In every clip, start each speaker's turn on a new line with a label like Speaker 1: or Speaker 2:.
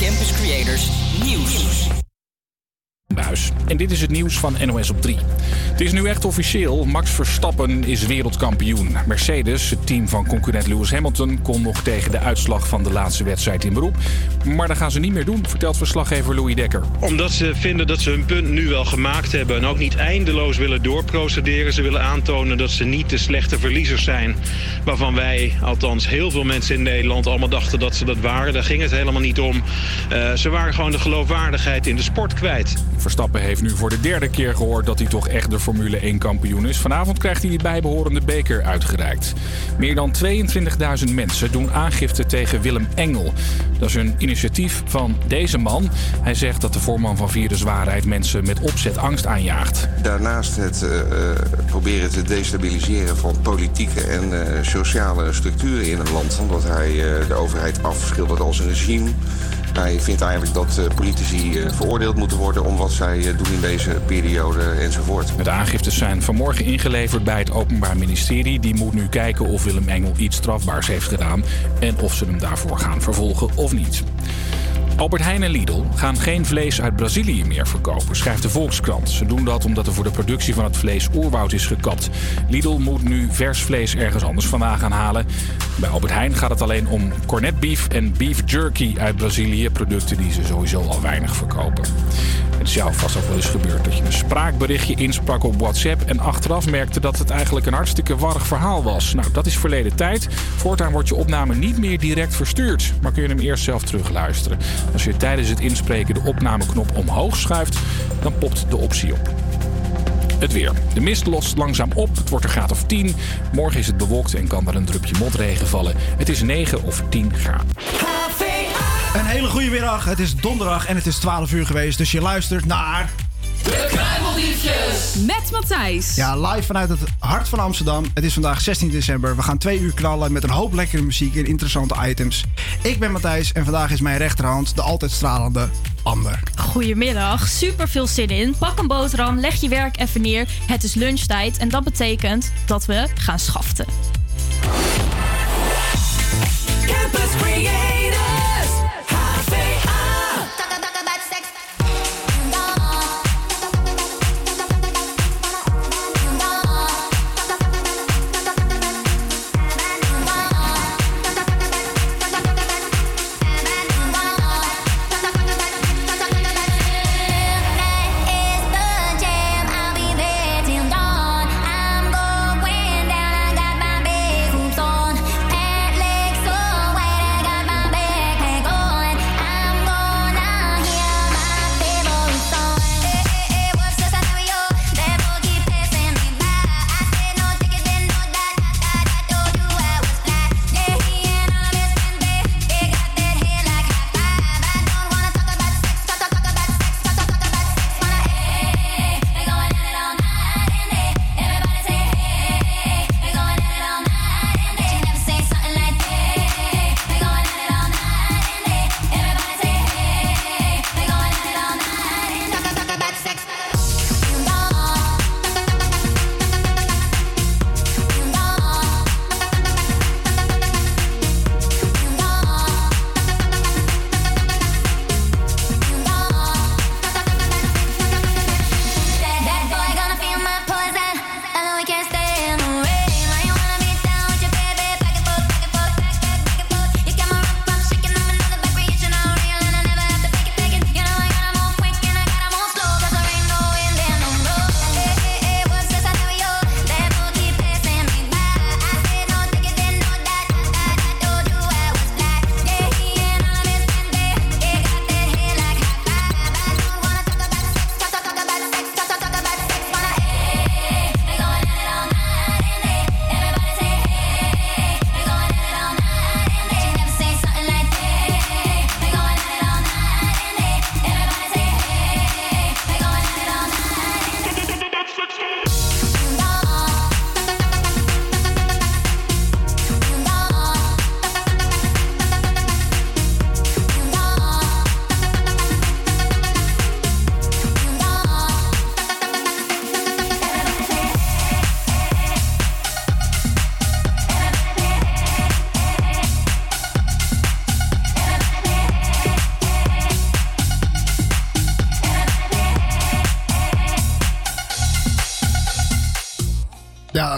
Speaker 1: Campus Creators Nieuws.
Speaker 2: En dit is het nieuws van NOS op 3. Het is nu echt officieel. Max Verstappen is wereldkampioen. Mercedes, het team van concurrent Lewis Hamilton, kon nog tegen de uitslag van de laatste wedstrijd in beroep. Maar dat gaan ze niet meer doen, vertelt verslaggever Louis Dekker.
Speaker 3: Omdat ze vinden dat ze hun punt nu wel gemaakt hebben en ook niet eindeloos willen doorprocederen. Ze willen aantonen dat ze niet de slechte verliezers zijn. Waarvan wij, althans heel veel mensen in Nederland, allemaal dachten dat ze dat waren. Daar ging het helemaal niet om. Uh, ze waren gewoon de geloofwaardigheid in de sport kwijt.
Speaker 2: Verstappen heeft nu voor de derde keer gehoord dat hij toch echt de Formule 1 kampioen is. Vanavond krijgt hij die bijbehorende beker uitgereikt. Meer dan 22.000 mensen doen aangifte tegen Willem Engel. Dat is een initiatief van deze man. Hij zegt dat de voorman van Virus Waarheid mensen met opzet angst aanjaagt.
Speaker 4: Daarnaast het uh, proberen te destabiliseren van politieke en uh, sociale structuren in een land. Omdat hij de overheid afschildert als een regime. Hij vindt eigenlijk dat uh, politici uh, veroordeeld moeten worden om wat zij uh, doen in deze periode enzovoort.
Speaker 2: De aangiftes zijn vanmorgen ingeleverd bij het Openbaar Ministerie. Die moet nu kijken of Willem Engel iets strafbaars heeft gedaan en of ze hem daarvoor gaan vervolgen of niet. Albert Heijn en Lidl gaan geen vlees uit Brazilië meer verkopen, schrijft de Volkskrant. Ze doen dat omdat er voor de productie van het vlees oerwoud is gekapt. Lidl moet nu vers vlees ergens anders vandaan gaan halen. Bij Albert Heijn gaat het alleen om cornet beef en beef jerky uit Brazilië, producten die ze sowieso al weinig verkopen. Het is jou vast ook wel eens gebeurd dat je een spraakberichtje insprak op WhatsApp en achteraf merkte dat het eigenlijk een hartstikke warrig verhaal was. Nou, dat is verleden tijd. Voortaan wordt je opname niet meer direct verstuurd, maar kun je hem eerst zelf terugluisteren. Als je tijdens het inspreken de opnameknop omhoog schuift, dan popt de optie op. Het weer. De mist lost langzaam op. Het wordt een graad of 10. Morgen is het bewolkt en kan er een drupje motregen vallen. Het is 9 of 10 graden.
Speaker 5: Een hele goede middag. Het is donderdag en het is 12 uur geweest. Dus je luistert naar...
Speaker 6: De Kruimeldiefjes. Met Matthijs.
Speaker 5: Ja, live vanuit het hart van Amsterdam. Het is vandaag 16 december. We gaan twee uur knallen met een hoop lekkere muziek en interessante items. Ik ben Matthijs en vandaag is mijn rechterhand de altijd stralende Amber.
Speaker 7: Goedemiddag, super veel zin in. Pak een boterham, leg je werk even neer. Het is lunchtijd en dat betekent dat we gaan schaften.
Speaker 6: Campus Creators.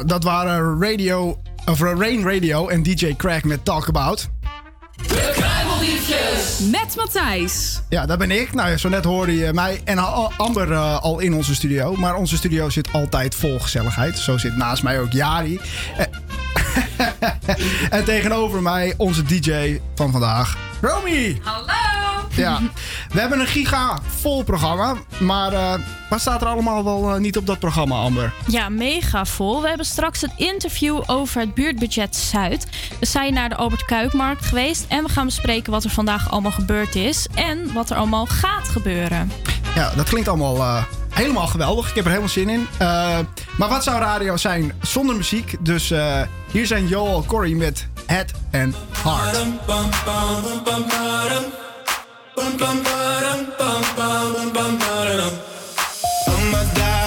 Speaker 5: Ja, dat waren Radio, of Rain Radio en DJ Crack met Talk About.
Speaker 6: De Kruimeldiefjes.
Speaker 8: Met Matthijs.
Speaker 5: Ja, dat ben ik. Nou ja, zo net hoorde je mij en Amber eh, al in onze studio. Maar onze studio zit altijd vol gezelligheid. Zo zit naast mij ook Jari. Eh, en tegenover mij onze DJ van vandaag, Romy.
Speaker 8: Hallo.
Speaker 5: Ja, we hebben een giga vol programma. Maar eh, wat staat er allemaal wel niet op dat programma, Amber?
Speaker 7: Ja, mega vol. We hebben straks een interview over het buurtbudget Zuid. We zijn naar de Albert Kuipmarkt geweest en we gaan bespreken wat er vandaag allemaal gebeurd is en wat er allemaal gaat gebeuren.
Speaker 5: Ja, dat klinkt allemaal eh, helemaal geweldig. Ik heb er helemaal zin in. Eh, maar wat zou radio zijn zonder muziek? Dus eh, hier zijn Joel Corey met Head and Heart.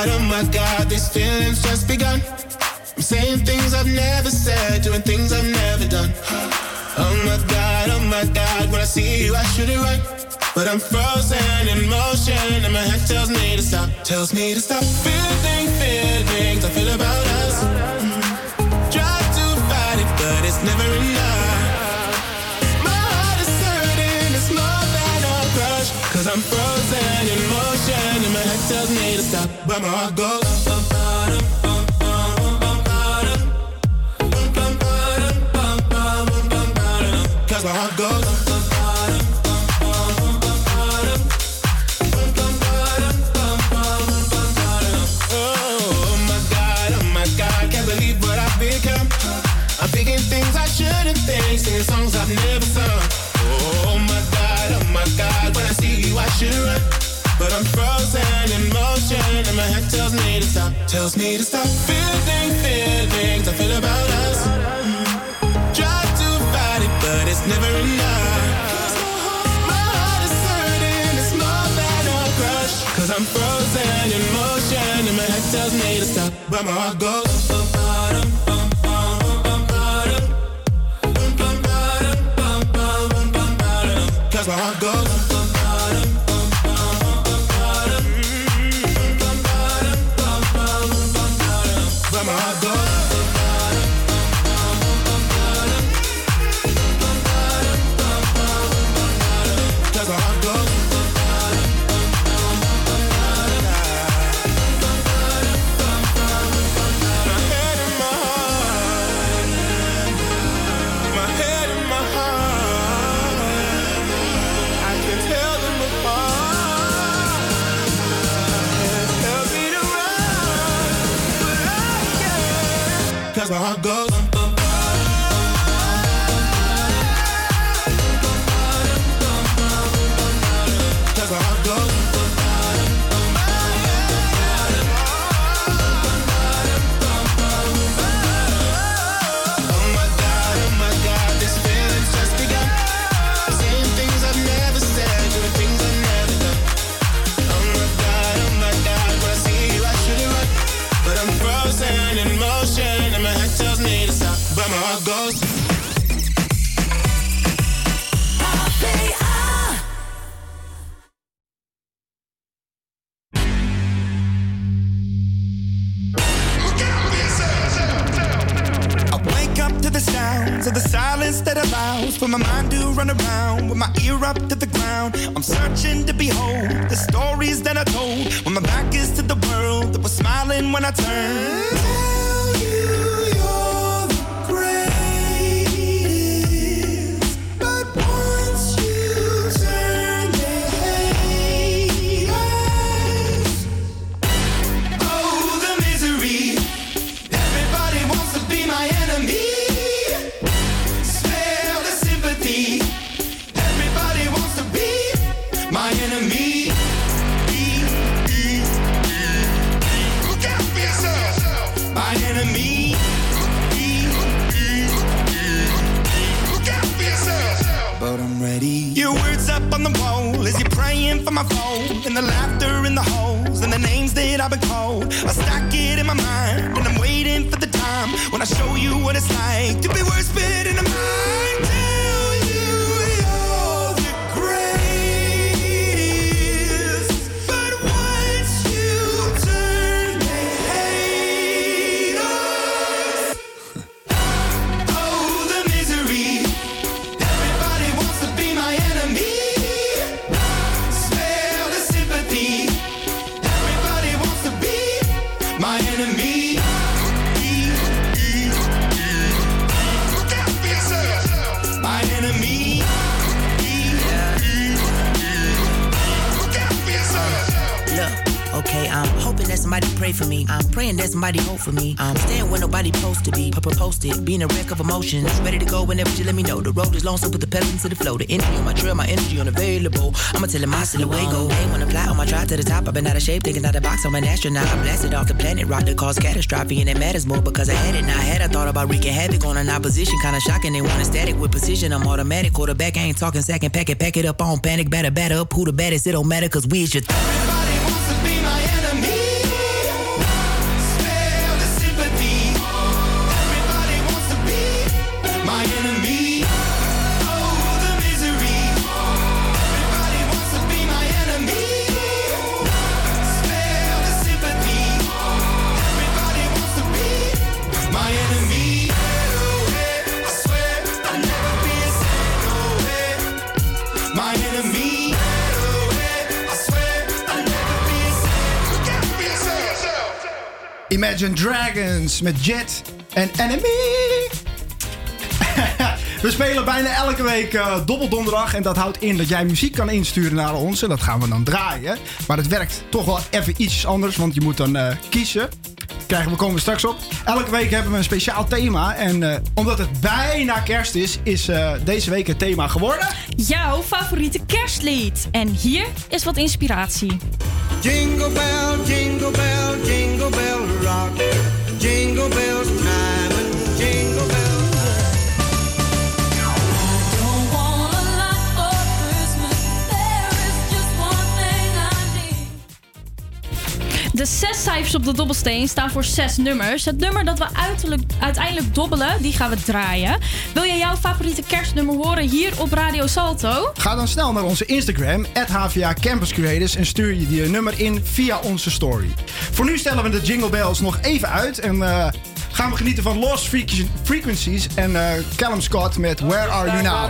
Speaker 9: Oh my god, oh my god, these feelings just begun. I'm saying things I've never said, doing things I've never done. Oh my god, oh my god, when I see you, I should it right. But I'm frozen in motion, and my head tells me to stop, tells me to stop. Feeling feelings I feel about us. Mm. Try to fight it, but it's never enough. My heart is hurting, it's more than a crush. Cause I'm frozen tells me to stop, but my heart goes. Cause my heart goes. Oh my god, oh my god, can't believe what I've become. I'm thinking things I shouldn't think, singing songs I've never sung. Oh my god, oh my god, when I see you I should run. But I'm my head tells me to stop, tells me to stop. Feeling feelings I feel about us. Try to fight it, but it's never enough. My heart is hurting, it's more than a crush. Cause I'm frozen in motion and my head tells me to stop, but my heart goes. Cause my heart goes.
Speaker 8: Long, so put the pedal into the flow. The energy on my trail, my energy unavailable. I'ma tell him my silhouette go. Hey, when I fly on my drive to the top, I've been out of shape, thinking out the box. I'm an astronaut. I blasted off the planet, rock that caused catastrophe, and it matters more because I had it. Now I had I thought about wreaking havoc on an opposition, kinda shocking. They want a static with precision. I'm automatic, quarterback. I ain't talking second, pack it, pack it up on panic, batter, batter up. Who the baddest? It don't matter, cause we is your.
Speaker 10: Everybody
Speaker 5: Imagine Dragons met Jet en Enemy. We spelen bijna elke week uh, Dobbeldonderdag. En dat houdt in dat jij muziek kan insturen naar ons. En dat gaan we dan draaien. Maar het werkt toch wel even iets anders. Want je moet dan uh, kiezen. Krijgen we komen we straks op. Elke week hebben we een speciaal thema. En uh, omdat het bijna kerst is, is deze week het thema geworden.
Speaker 7: Jouw favoriete kerstlied. En hier is wat inspiratie.
Speaker 10: Jingle bell, jingle bell, jingle bell rock. Jingle bells
Speaker 7: De zes cijfers op de dobbelsteen staan voor zes nummers. Het nummer dat we uiteindelijk dobbelen, die gaan we draaien. Wil je jouw favoriete kerstnummer horen hier op Radio Salto?
Speaker 5: Ga dan snel naar onze Instagram, HVA Campus Creators, en stuur je die nummer in via onze story. Voor nu stellen we de Jingle Bells nog even uit en uh, gaan we genieten van Lost Frequencies en uh, Callum Scott met Where Are You Now?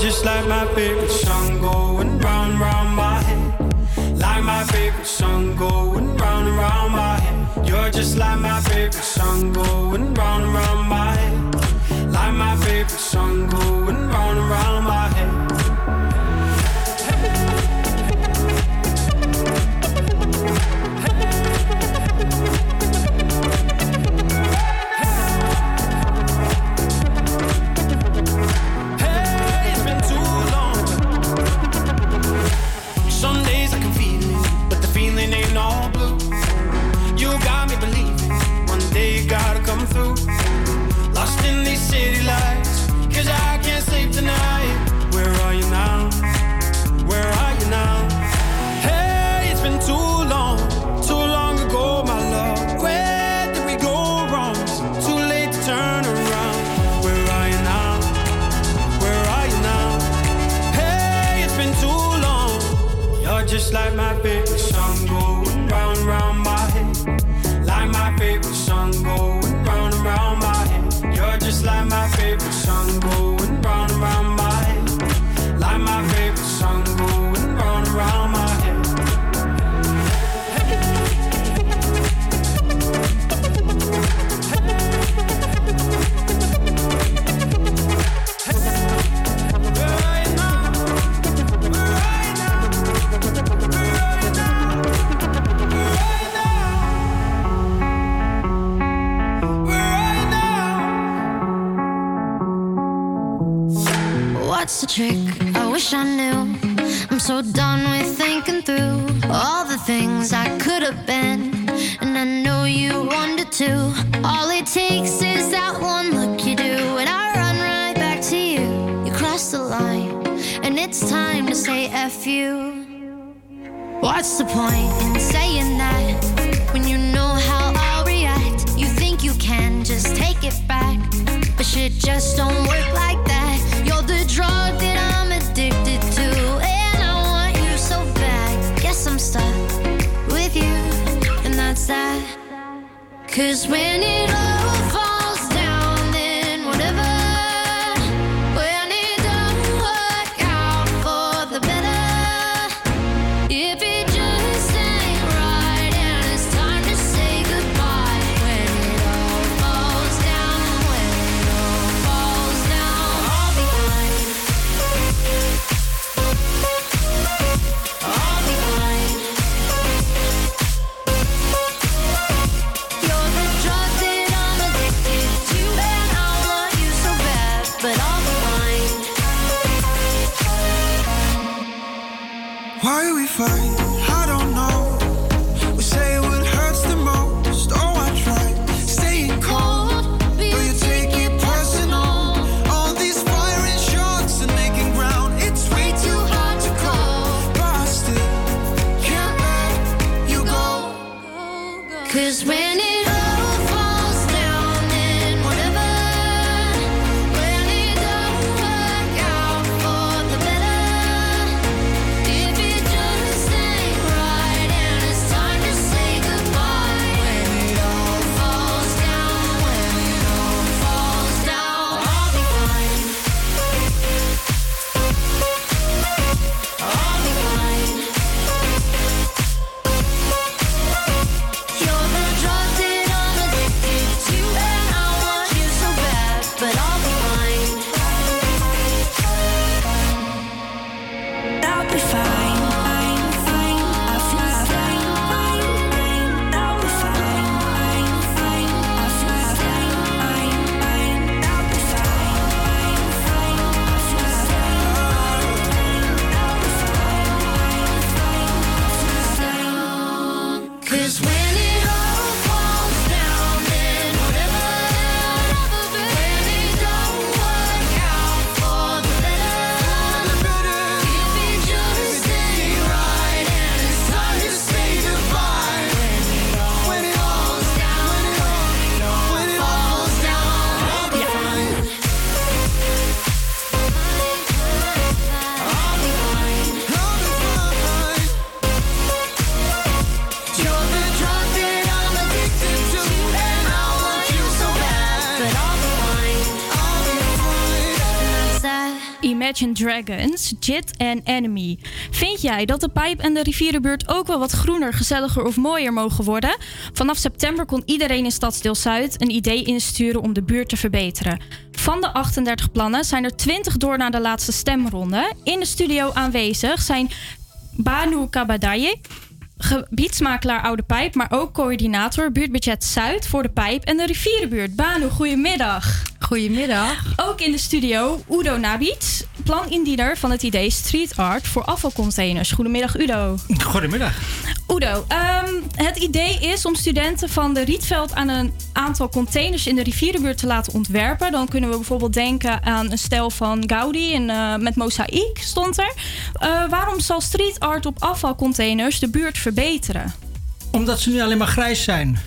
Speaker 11: Just like my favorite song going round round my head. Like my favorite song going round round my head. You're just like my favorite song going round round my head. Like my favorite song going round round my head. The
Speaker 12: trick? I wish I knew. I'm so done with thinking through all the things I could have been. And I know you wanted to. All it takes is that one look you do, and I run right back to you. You cross the line, and it's time to say F you. What's the point in saying that when you know how I'll react? You think you can just take it back. But shit just don't work like that. Cause when it all
Speaker 7: Imagine Dragons, Jit en Enemy. Vind jij dat de pijp en de rivierenbuurt ook wel wat groener, gezelliger of mooier mogen worden? Vanaf september kon iedereen in Stadsdeel Zuid een idee insturen om de buurt te verbeteren. Van de 38 plannen zijn er 20 door naar de laatste stemronde. In de studio aanwezig zijn Banu Kabadaye, gebiedsmakelaar Oude Pijp, maar ook coördinator buurtbudget Zuid voor de Pijp en de rivierenbuurt. Banu, goedemiddag.
Speaker 13: Goedemiddag.
Speaker 7: Ook in de studio Udo Nabits, planindiener van het idee Street Art voor afvalcontainers. Goedemiddag Udo.
Speaker 14: Goedemiddag.
Speaker 7: Udo, ehm, het idee is om studenten van de Rietveld aan een aantal containers in de rivierenbuurt te laten ontwerpen. Dan kunnen we bijvoorbeeld denken aan een stijl van Gaudi en, eh, met mozaïek stond er. Eh, waarom zal street art op afvalcontainers de buurt verbeteren?
Speaker 14: Omdat ze nu alleen maar grijs zijn.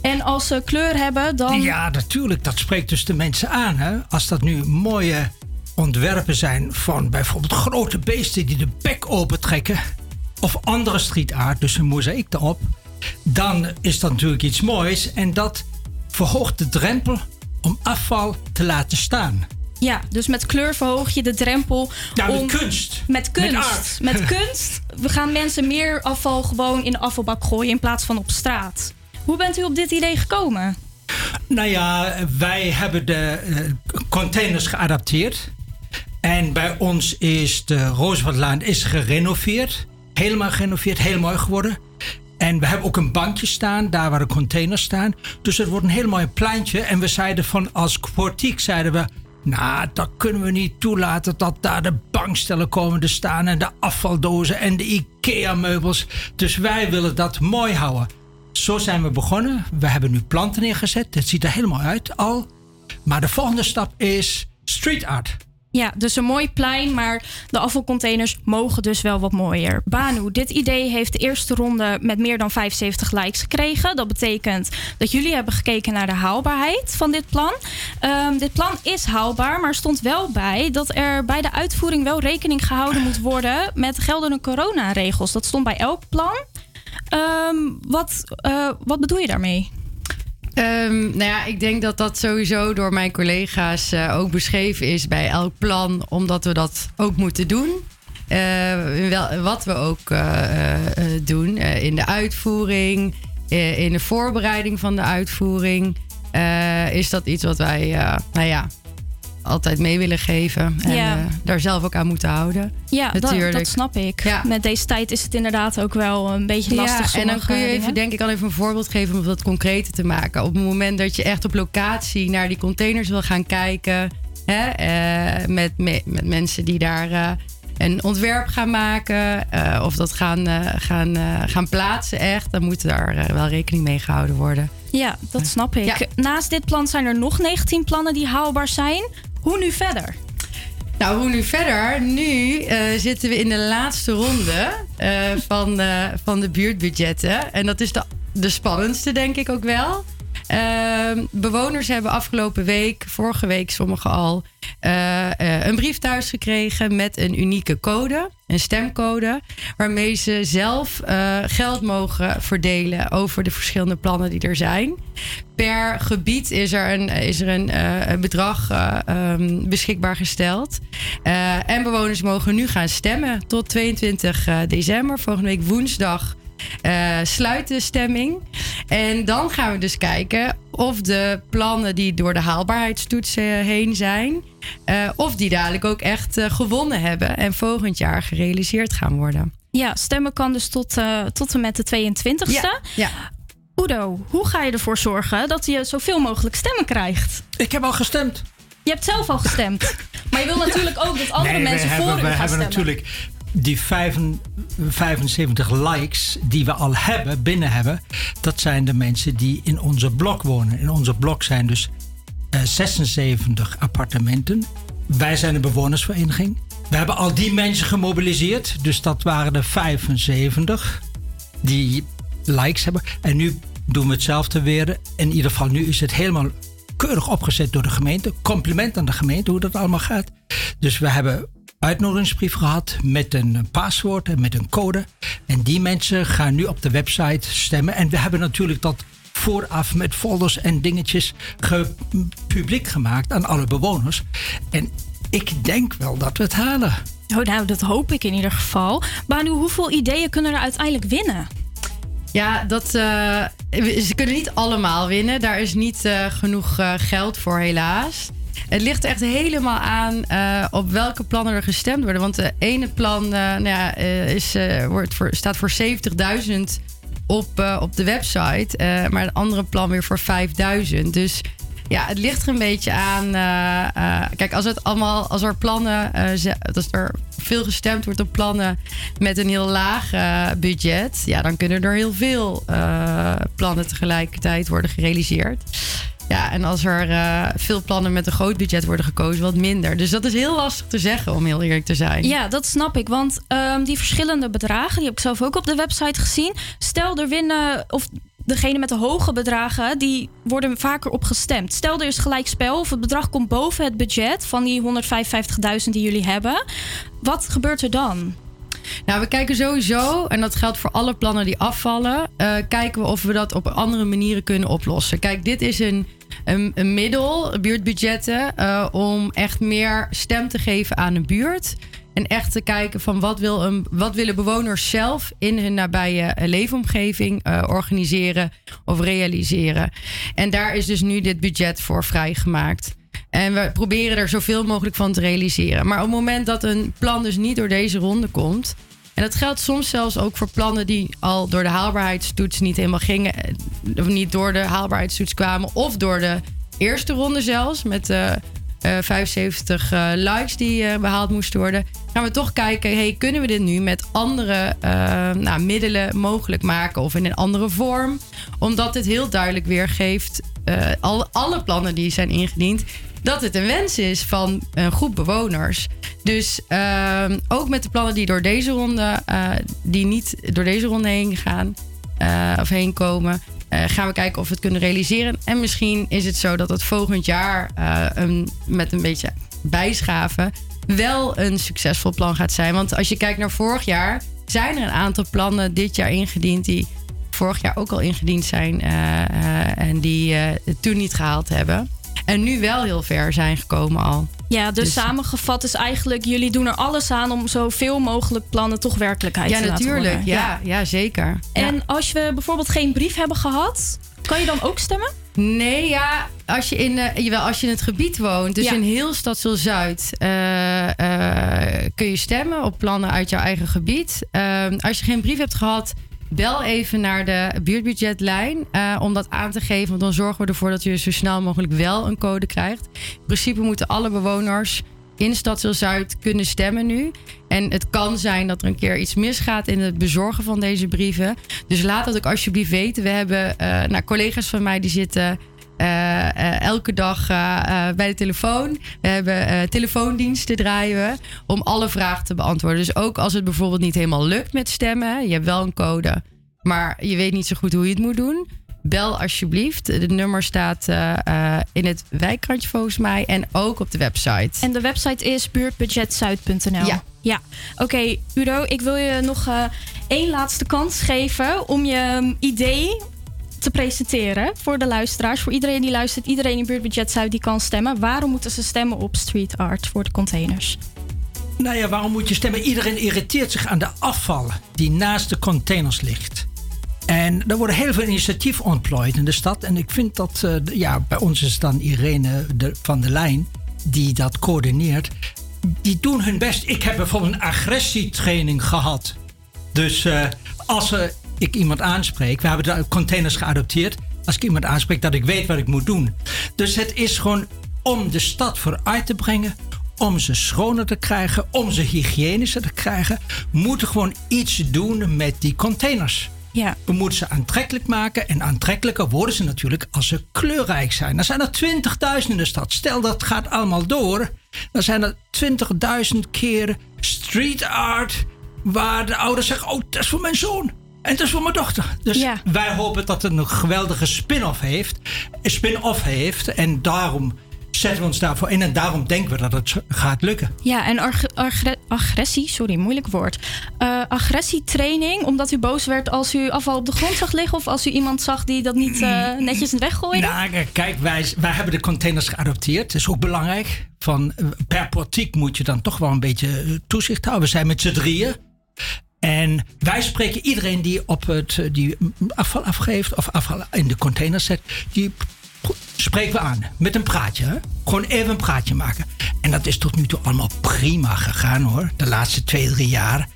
Speaker 7: En als ze kleur hebben, dan.
Speaker 14: Ja, natuurlijk. Dat spreekt dus de mensen aan. Hè? Als dat nu mooie ontwerpen zijn van bijvoorbeeld grote beesten die de bek opentrekken. Of andere street art, dus een mozaïek erop. Dan is dat natuurlijk iets moois. En dat verhoogt de drempel om afval te laten staan.
Speaker 7: Ja, dus met kleur verhoog je de drempel.
Speaker 14: Ja, met
Speaker 7: om-
Speaker 14: kunst.
Speaker 7: Met kunst.
Speaker 14: Met.
Speaker 7: Met kunst. We gaan mensen meer afval gewoon in de afvalbak gooien in plaats van op straat. Hoe bent u op dit idee gekomen?
Speaker 14: Nou ja, wij hebben de eh, containers geadapteerd. En bij ons is de Rooseveltlaan is gerenoveerd. Helemaal gerenoveerd, heel mooi geworden. En we hebben ook een bankje staan, daar waar de containers staan. Dus het wordt een heel mooi pleintje. En we zeiden van als politiek zeiden we... Nou, dat kunnen we niet toelaten dat daar de bankstellen komen te staan... en de afvaldozen en de IKEA-meubels. Dus wij willen dat mooi houden. Zo zijn we begonnen. We hebben nu planten neergezet. Het ziet er helemaal uit al. Maar de volgende stap is street art.
Speaker 7: Ja, dus een mooi plein, maar de afvalcontainers mogen dus wel wat mooier. Banu, dit idee heeft de eerste ronde met meer dan 75 likes gekregen. Dat betekent dat jullie hebben gekeken naar de haalbaarheid van dit plan. Ehm, dit plan is haalbaar, maar stond wel bij dat er bij de uitvoering wel rekening gehouden moet worden met geldende coronaregels. Dat stond bij elk plan. Ehm, wat, eh, wat bedoel je daarmee?
Speaker 13: Ehm, nou ja, ik denk dat dat sowieso door mijn collega's eh, ook beschreven is bij elk plan, omdat we dat ook moeten doen. Eh, wel, wat we ook eh, doen in de uitvoering, in de voorbereiding van de uitvoering, is dat iets wat wij, nou ja, altijd mee willen geven en
Speaker 7: Ja.
Speaker 13: eh, daar zelf ook aan moeten houden.
Speaker 7: Ja, dat,
Speaker 13: natuurlijk.
Speaker 7: dat snap ik. Met deze tijd is het inderdaad ook wel een beetje lastig.
Speaker 13: Ja, en dan kun je even,
Speaker 7: dingen.
Speaker 13: denk ik, al even een voorbeeld geven om dat concreter te maken. Op het moment dat je echt op locatie naar die containers wil gaan kijken, hè, eh, met, me- met mensen die daar eh, een ontwerp gaan maken eh, of dat gaan, eh, gaan, eh, gaan plaatsen, echt, dan moet daar wel rekening mee gehouden worden.
Speaker 7: Ja, dat snap ik. Naast dit plan zijn er nog 19 plannen die haalbaar zijn. Hoe nu verder?
Speaker 13: Nou, hoe nu verder? Nu zitten we in de laatste ronde van, van de buurtbudgetten. En dat is de, de spannendste, denk ik ook wel. Ehm, bewoners hebben afgelopen week, vorige week sommigen al, eh, eh, een brief thuis gekregen met een unieke code, een stemcode, waarmee ze zelf eh, geld mogen verdelen over de verschillende plannen die er zijn. Per gebied is er een, is er een, bedrag eh, ehm, beschikbaar gesteld. En bewoners mogen nu gaan stemmen tot 22 eh, december, volgende week woensdag eh, sluit de stemming. En dan gaan we dus kijken of de plannen die door de haalbaarheidstoets eh, heen zijn, eh, of die dadelijk ook echt eh, gewonnen hebben en volgend jaar gerealiseerd gaan worden.
Speaker 7: Ja, stemmen kan dus tot, eh, tot en met de 22e.
Speaker 13: Ja, ja.
Speaker 7: Udo, hoe ga je ervoor zorgen dat je zoveel mogelijk stemmen krijgt?
Speaker 14: Ik heb al gestemd.
Speaker 7: Je hebt zelf al gestemd. maar je wil natuurlijk ook dat andere
Speaker 14: Nee,
Speaker 7: mensen voor
Speaker 14: hebben,
Speaker 7: u gaan
Speaker 14: hebben
Speaker 7: stemmen.
Speaker 14: natuurlijk die vijfen- 75 likes die we al hebben, binnen hebben. Dat zijn de mensen die in onze blok wonen. In onze blok zijn dus eh, 76 appartementen. Wij zijn een bewonersvereniging. We hebben al die mensen gemobiliseerd. Dus dat waren er 75 die likes hebben. En nu doen we hetzelfde weer. In ieder geval, nu is het helemaal keurig opgezet door de gemeente. Compliment aan de gemeente hoe dat allemaal gaat. Dus we hebben uitnodigingsbrief gehad met een paswoord en met een code. En die mensen gaan nu op de website stemmen. En we hebben natuurlijk dat vooraf met folders en dingetjes ge- publiek gemaakt aan alle bewoners. En ik denk wel dat we het halen.
Speaker 7: Oh, nou, dat hoop ik in ieder geval. Banu, hoeveel ideeën kunnen er uiteindelijk winnen?
Speaker 13: Ja, dat, eh, ze kunnen niet allemaal winnen. Daar is niet eh, genoeg eh, geld voor, helaas. Het ligt echt helemaal aan eh, op welke plannen er gestemd worden. Want de ene plan eh, nou ja, eh, is, wordt voor, staat voor 70.000 op, op de website. maar het andere plan weer voor 5.000. Dus ja, het ligt er een beetje aan. kijk, als, het allemaal, als er plannen, als er veel gestemd wordt op plannen met een heel laag budget, ja, dan kunnen er heel veel plannen tegelijkertijd worden gerealiseerd. Ja, en als er eh, veel plannen met een groot budget worden gekozen, wat minder. Dus dat is heel lastig te zeggen, om heel eerlijk te zijn.
Speaker 7: Ja, dat snap ik. Want ehm, die verschillende bedragen, die heb ik zelf ook op de website gezien. Stel, er winnen, of degene met de hoge bedragen, die worden vaker op gestemd. Stel, er is gelijk spel of het bedrag komt boven het budget van die 155.000 die jullie hebben. Wat gebeurt er dan?
Speaker 13: Nou, we kijken sowieso, en dat geldt voor alle plannen die afvallen, eh, kijken we of we dat op andere manieren kunnen oplossen. Kijk, dit is een, een, middel, buurtbudgetten, eh, om echt meer stem te geven aan een buurt. En echt te kijken van wat, wil een, wat willen bewoners zelf in hun nabije eh, leefomgeving organiseren of realiseren. En daar is dus nu dit budget voor vrijgemaakt. En we proberen er zoveel mogelijk van te realiseren. Maar op het moment dat een plan dus niet door deze ronde komt. En dat geldt soms zelfs ook voor plannen die al door de haalbaarheidstoets niet helemaal gingen. eh, Of niet door de haalbaarheidstoets kwamen. Of door de eerste ronde zelfs. Met eh, 75 eh, likes die eh, behaald moesten worden. Gaan we toch kijken, hey, kunnen we dit nu met andere eh, nou, middelen mogelijk maken? Of in een andere vorm? Omdat dit heel duidelijk weergeeft, al, alle plannen die zijn ingediend, dat het een wens is van een groep bewoners. Dus ehm, ook met de plannen die door deze ronde, eh, die niet door deze ronde heen gaan eh, of heen komen, eh, gaan we kijken of we het kunnen realiseren. En misschien is het zo dat het volgend jaar met een beetje bijschaven wel een succesvol plan gaat zijn. Want als je kijkt naar vorig jaar, zijn er een aantal plannen dit jaar ingediend die vorig jaar ook al ingediend zijn en die het toen niet gehaald hebben. En nu wel heel ver zijn gekomen al.
Speaker 7: Ja, dus,
Speaker 13: Dus-
Speaker 7: samengevat is eigenlijk... jullie doen er alles aan om zoveel mogelijk plannen toch werkelijkheid
Speaker 13: Ja,
Speaker 7: te laten
Speaker 13: natuurlijk.
Speaker 7: worden.
Speaker 13: Ja, ja. zeker.
Speaker 7: En als we bijvoorbeeld geen brief hebben gehad... kan je dan ook stemmen?
Speaker 13: Nee, ja, als je in, eh, jawel, als je in het gebied woont, dus
Speaker 7: Ja.
Speaker 13: in heel Stadsel Zuid, eh, eh, kun je stemmen op plannen uit jouw eigen gebied. Eh, als je geen brief hebt gehad, bel even naar de buurtbudgetlijn eh, om dat aan te geven. Want dan zorgen we ervoor dat je zo snel mogelijk wel een code krijgt. In principe moeten alle bewoners in Stadsel Zuid kunnen stemmen nu. En het kan zijn dat er een keer iets misgaat in het bezorgen van deze brieven. Dus laat dat ook alsjeblieft weten. We hebben eh, nou, collega's van mij die zitten elke dag eh, eh, bij de telefoon. We hebben eh, telefoondiensten draaien we om alle vragen te beantwoorden. Dus ook als het bijvoorbeeld niet helemaal lukt met stemmen, je hebt wel een code, maar je weet niet zo goed hoe je het moet doen. Bel alsjeblieft. Het nummer staat eh, eh, in het wijkkrantje volgens mij en ook op de website.
Speaker 7: En de website is buurtbudgetzuid.nl.
Speaker 13: Ja.
Speaker 7: Ja. Oké, Udo, ik wil je nog eh, één laatste kans geven om je um, idee te presenteren voor de luisteraars. Voor iedereen die luistert, iedereen in Buurtbudget Zuid die kan stemmen. Waarom moeten ze stemmen op street art voor de containers?
Speaker 14: Nou ja, waarom moet je stemmen? Iedereen irriteert zich aan de afval die naast de containers ligt. En er worden heel veel initiatieven ontplooid in de stad. En ik vind dat, eh, ja, bij ons is dan Irene de, van de Lijn die dat coördineert. Die doen hun best. Ik heb bijvoorbeeld een agressietraining gehad. Dus eh, als eh, ik iemand aanspreek, we hebben de containers geadopteerd. Als ik iemand aanspreek, dat ik weet wat ik moet doen. Dus het is gewoon om de stad vooruit te brengen, om ze schoner te krijgen, om ze hygiënischer te krijgen, moeten we gewoon iets doen met die containers.
Speaker 7: Ja.
Speaker 14: We moeten ze aantrekkelijk maken. En aantrekkelijker worden ze natuurlijk als ze kleurrijk zijn. Er zijn er 20.000 in de stad. Stel dat gaat allemaal door. Dan zijn er 20.000 keer street art. Waar de ouders zeggen: Oh, dat is voor mijn zoon. En dat is voor mijn dochter. Dus
Speaker 7: Ja.
Speaker 14: wij hopen dat het een geweldige spin-off heeft. Spin-off heeft. En daarom zetten we ons daarvoor in. En daarom denken we dat het gaat lukken.
Speaker 7: Ja, en agressie, sorry, moeilijk woord. Eh, agressietraining, omdat u boos werd als u afval op de grond zag liggen... of als u iemand zag die dat niet eh, netjes weggooide?
Speaker 14: Nou, kijk, wij, wij hebben de containers geadopteerd. Dat is ook belangrijk. Van, eh, per portiek moet je dan toch wel een beetje toezicht houden. We zijn met z'n drieën. En wij spreken iedereen die op het die afval afgeeft of afval in de container zet, die spreken we aan met een praatje. Hè? Gewoon even een praatje maken. En dat is tot nu toe allemaal prima gegaan hoor. De laatste twee, drie jaar.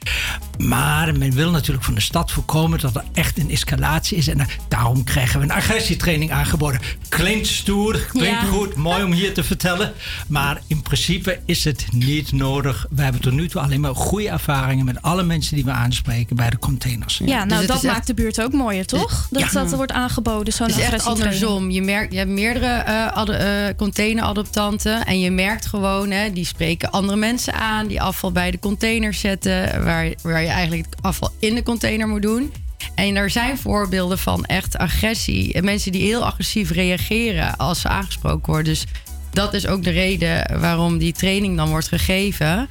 Speaker 14: Maar men wil natuurlijk van de stad voorkomen dat er echt een escalatie is. En eh, daarom krijgen we een agressietraining aangeboden. Klinkt stoer, klinkt
Speaker 7: Ja.
Speaker 14: goed, mooi om hier te vertellen. Maar in principe is het niet nodig. We hebben tot nu toe alleen maar goede ervaringen met alle mensen die we aanspreken bij de containers.
Speaker 7: Ja, nou
Speaker 13: Dus
Speaker 7: dat
Speaker 13: echt-
Speaker 7: maakt de buurt ook mooier, toch? Dat
Speaker 14: Ja.
Speaker 7: dat wordt aangeboden, zo'n
Speaker 13: Het is echt
Speaker 7: agressietraining.
Speaker 13: andersom. Je, merkt, je hebt meerdere eh, ad- eh. En je merkt gewoon, hè, die spreken andere mensen aan. Die afval bij de container zetten. Waar, waar je eigenlijk het afval in de container moet doen. En er zijn voorbeelden van echt agressie. En Mensen die heel agressief reageren als ze aangesproken worden. Dus dat is ook de reden waarom die training dan wordt gegeven.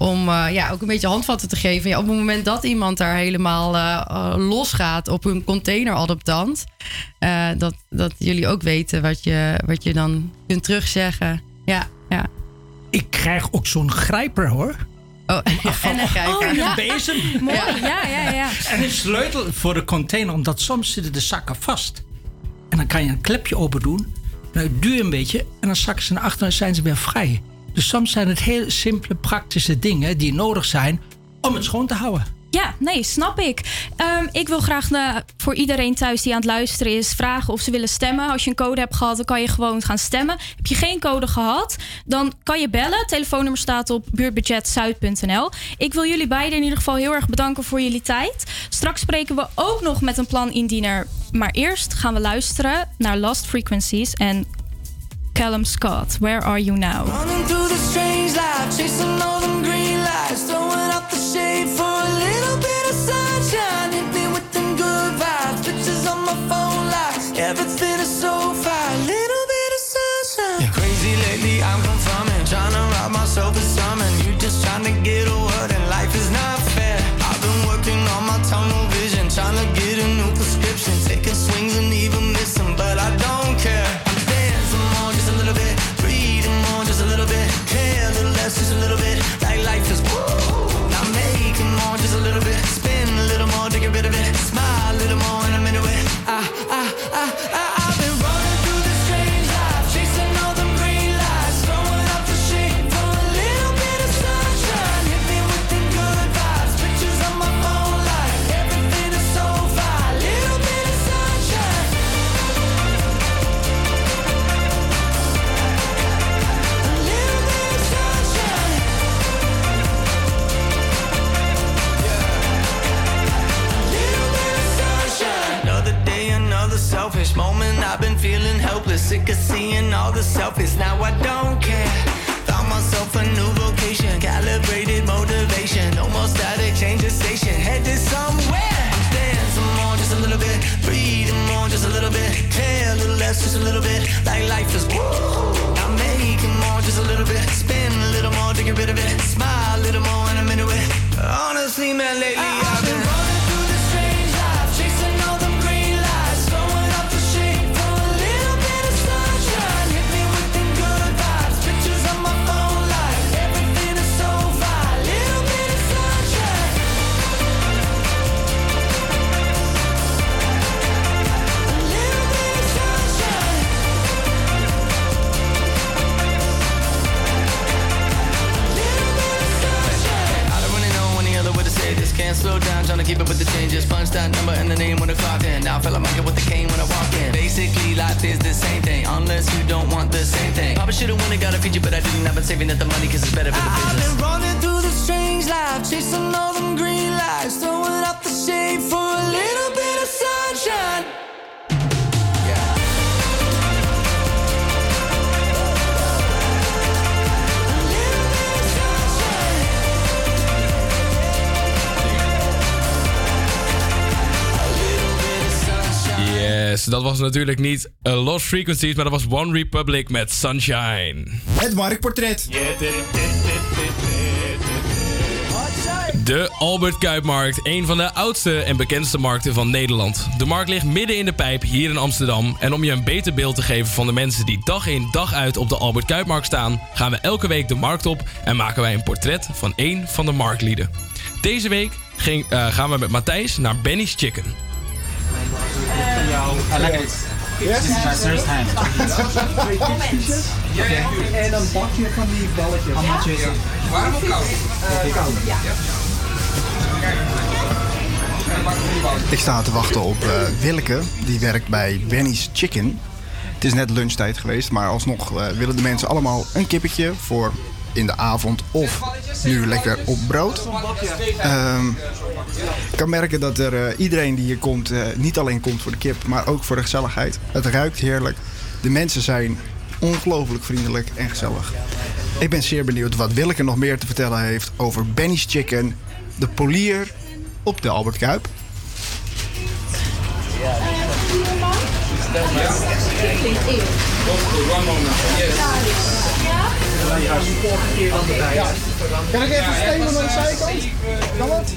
Speaker 13: Om eh, ja, ook een beetje handvatten te geven. Ja, op het moment dat iemand daar helemaal eh, eh, losgaat op een containeradoptant. eh, dat, dat jullie ook weten wat je, wat je dan kunt terugzeggen. Ja, ja.
Speaker 14: Ik krijg ook zo'n grijper hoor.
Speaker 13: Oh, en een grijper.
Speaker 14: En een bezem.
Speaker 7: Mooi, ja, ja, ja.
Speaker 14: En een sleutel voor de container, omdat soms zitten de zakken vast. En dan kan je een klepje open doen. Dan duur je een beetje en dan zakken ze naar achteren en zijn ze weer vrij. Dus soms zijn het heel simpele, praktische dingen die nodig zijn om het schoon te houden.
Speaker 7: Ja, nee, snap ik. Ehm, ik wil graag voor iedereen thuis die aan het luisteren is vragen of ze willen stemmen. Als je een code hebt gehad, dan kan je gewoon gaan stemmen. Heb je geen code gehad, dan kan je bellen. Telefoonnummer staat op buurtbudgetzuid.nl. Ik wil jullie beiden in ieder geval heel erg bedanken voor jullie tijd. Straks spreken we ook nog met een planindiener. Maar eerst gaan we luisteren naar Lost Frequencies en Callum Scott. Where are you now?
Speaker 15: Helpless, sick of seeing all the selfies. Now I don't care. Found myself a new vocation, calibrated motivation. No more static, change the station, headed somewhere. Dancing more, just a little bit. Breathing more, just a little bit. Care a little less, just a little bit. Like life is woo. I'm making more, just a little bit. Spin a little more to get rid of it. Smile a little more, and I'm into it. Honestly, man, lately ah, ah. I've slow down, trying to keep up with the changes. Punch that number and the name when the clock in. Now I feel like get with the cane when I walk in. Basically, life is the same thing, unless you don't want the same thing. Probably should've won it, got a feature, but I didn't. I've been saving up the money cause it's better for the business. I've been running through the strange life, chasing all them green lights, throwing out the shade for a little bit
Speaker 16: Yes, dat was natuurlijk niet A Lost Frequencies, maar dat was One Republic met Sunshine.
Speaker 5: Het marktportret.
Speaker 16: De Albert Kuipmarkt, een van de oudste en bekendste markten van Nederland. De markt ligt midden in de pijp hier in Amsterdam. En om je een beter beeld te geven van de mensen die dag in dag uit op de Albert Kuipmarkt staan, gaan we elke week de markt op en maken wij een portret van één van de marktlieden. Deze week ging, eh, gaan we met Matthijs naar Benny's Chicken.
Speaker 17: Is my first time.
Speaker 5: En een bakje van die balletjes. Waarom ook koud? koud. Ik sta te wachten op eh, Willeke. Die werkt bij Benny's Chicken. Het is net lunchtijd geweest, maar alsnog eh, willen de mensen allemaal een kippetje voor in de avond of nu lekker op brood. Ehm, ik kan merken dat er eh, iedereen die hier komt eh, niet alleen komt voor de kip, maar ook voor de gezelligheid. Het ruikt heerlijk. De mensen zijn ongelooflijk vriendelijk en gezellig. Ik ben zeer benieuwd wat Willeke nog meer te vertellen heeft over Benny's Chicken, de polier op de Albert Kuip. Kan ik even stelen aan de zijkant? Kan dat?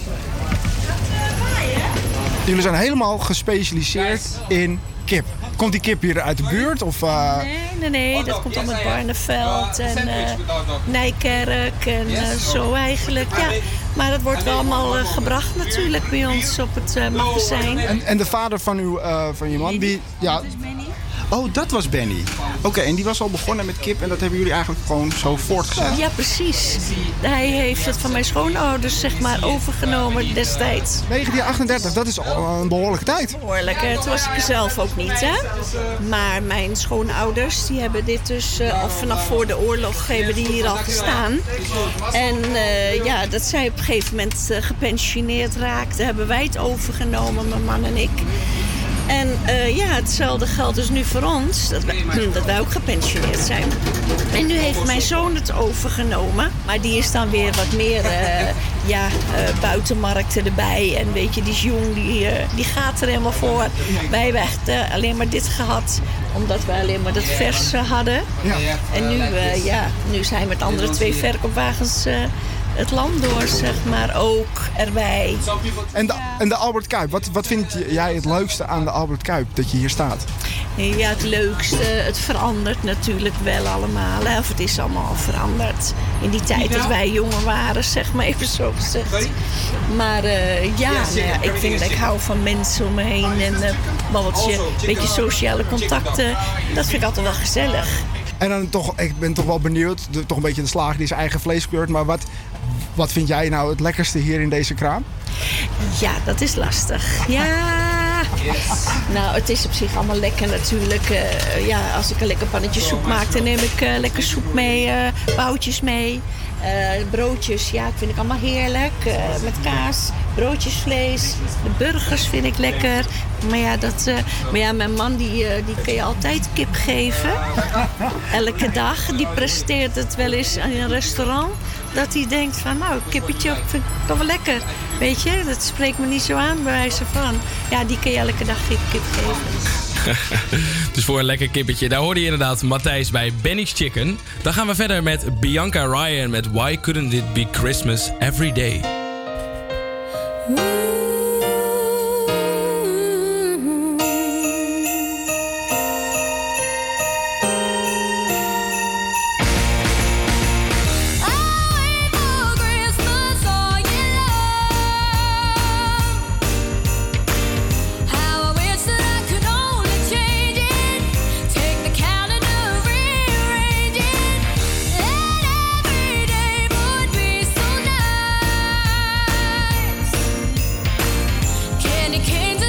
Speaker 5: Jullie zijn helemaal gespecialiseerd in kip. Komt die kip hier uit de buurt? Of, eh,
Speaker 18: Nee, nee, nee. Dat komt allemaal uit Barneveld en eh, Nijkerk en eh, zo eigenlijk. Ja. Maar dat wordt wel allemaal gebracht natuurlijk bij ons op het eh, magazijn.
Speaker 5: En, en de vader van, uw, eh, van je man, wie... Ja. Oh, dat was Benny. Oké, en die was al begonnen met kip en dat hebben jullie eigenlijk gewoon zo voortgezet.
Speaker 18: Ja, precies. Hij heeft het van mijn schoonouders zeg maar overgenomen destijds.
Speaker 5: 1938, dat is al een behoorlijke tijd.
Speaker 18: Behoorlijk, hè? toen was ik er zelf ook niet, hè. Maar mijn schoonouders, die hebben dit dus eh, al vanaf voor de oorlog hebben die hier al gestaan. En eh, ja, dat zij op een gegeven moment eh, gepensioneerd raakten, hebben wij het overgenomen, mijn man en ik. En eh, ja, hetzelfde geldt dus nu voor ons, dat wij, dat wij ook gepensioneerd zijn. En nu heeft mijn zoon het overgenomen. Maar die is dan weer wat meer eh, ja, eh, buitenmarkten erbij. En weet je, die is jong, die, die gaat er helemaal voor. Wij hebben echt alleen maar dit gehad, omdat wij alleen maar dat vers eh, hadden. En nu, ja, nu zijn met andere twee verkoopwagens het land door, zeg maar, ook erbij.
Speaker 17: En de, en de Albert Kuip, wat, wat vind jij het leukste aan de Albert Kuip dat je hier staat?
Speaker 18: Ja, het leukste. Het verandert natuurlijk wel allemaal. Hè. Of het is allemaal al veranderd. In die tijd dat wij jonger waren, zeg maar even zo gezegd. Maar eh, ja, nou ja, ik vind ik hou van mensen om me heen. En eh babbeltje, een beetje sociale contacten. Dat vind ik altijd wel gezellig.
Speaker 17: En dan toch, ik ben toch wel benieuwd, de- toch een beetje de slager die zijn eigen vlees kleurt. Maar wat, wat vind jij nou het lekkerste hier in deze kraam?
Speaker 18: Ja, dat is lastig. Ja. Nou, het is op zich allemaal lekker natuurlijk. Eh, ja, als ik een lekker pannetje soep maak, dan neem ik eh, lekker soep mee, eh boutjes mee. Eh, broodjes, ja, vind ik allemaal heerlijk. Eh, met kaas, broodjes, vlees. De burgers vind ik lekker. Maar ja, dat, eh, maar ja mijn man die, eh, die kun je altijd kip geven. Elke dag. Die presteert het wel eens in een restaurant. Dat hij denkt van, nou, kippetje vind ik toch wel lekker. Weet je, dat spreekt me niet zo aan, bij wijze van. Ja, die kun je elke dag kip kip geven.
Speaker 16: dus voor een lekker kippetje. Daar hoorde je inderdaad Matthijs bij Benny's Chicken. Dan gaan we verder met Bianca Ryan met Why Couldn't It Be Christmas Every Day.
Speaker 19: How
Speaker 7: indicates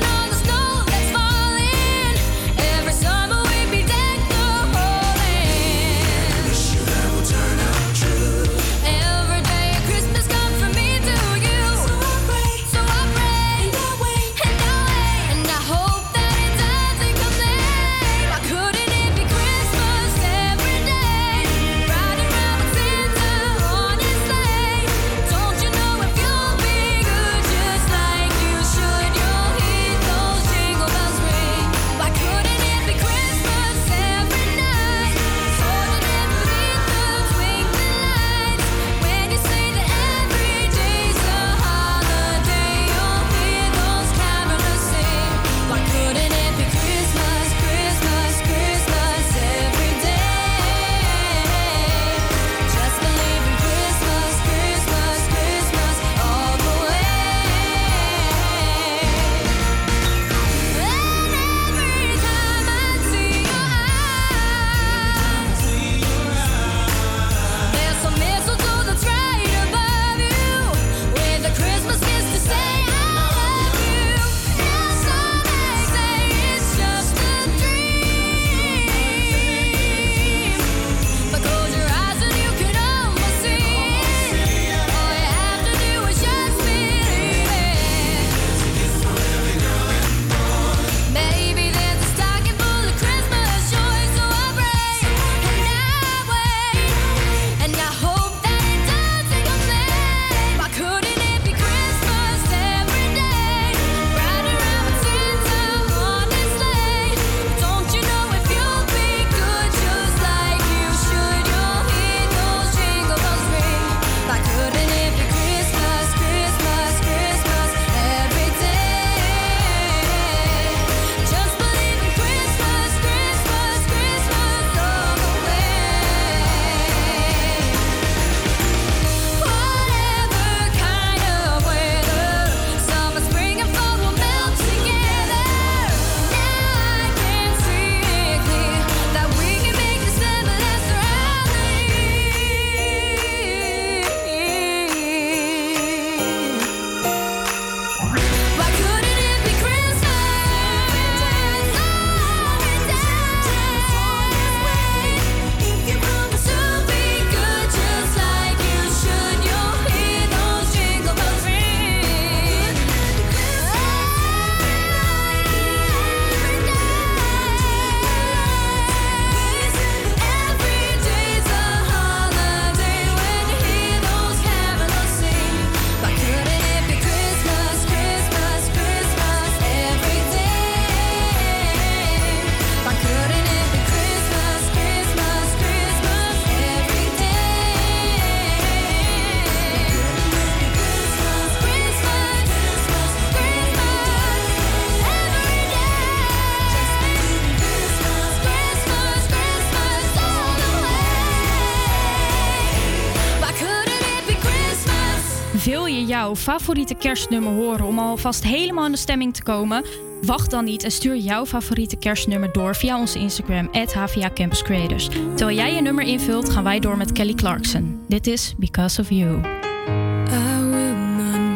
Speaker 7: favoriete kerstnummer horen om alvast helemaal in de stemming te komen? Wacht dan niet en stuur jouw favoriete kerstnummer door via onze Instagram, HVA Campus Creators. Terwijl jij je nummer invult, gaan wij door met Kelly Clarkson. Dit is Because of You.
Speaker 19: I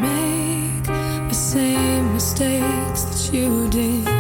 Speaker 19: make the same mistakes that you did.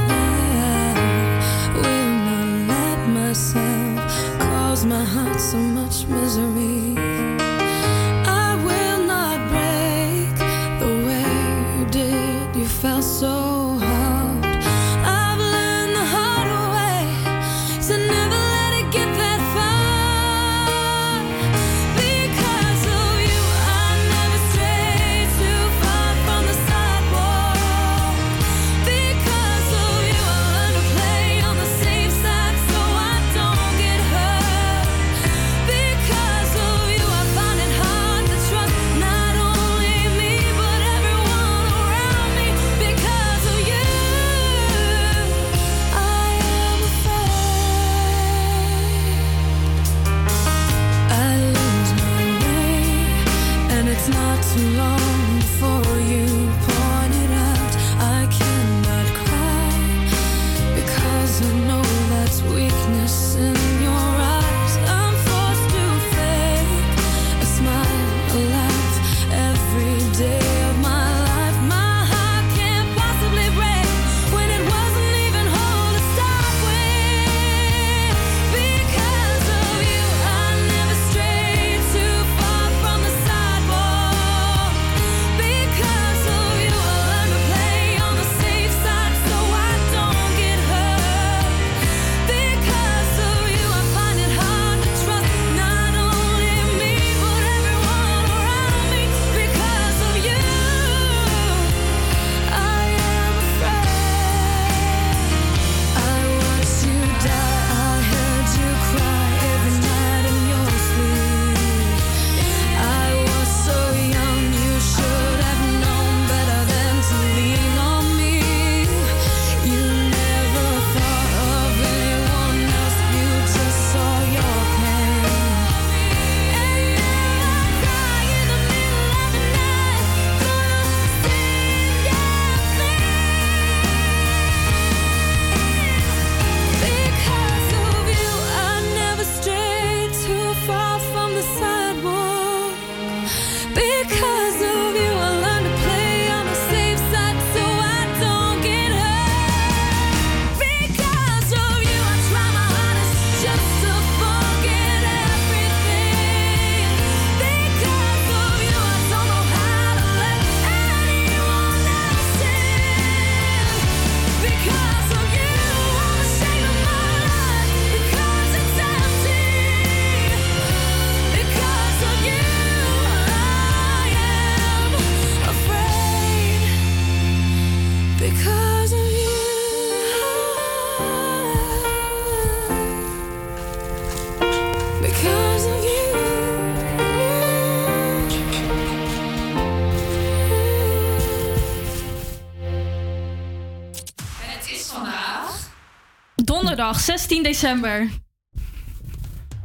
Speaker 7: 16 december.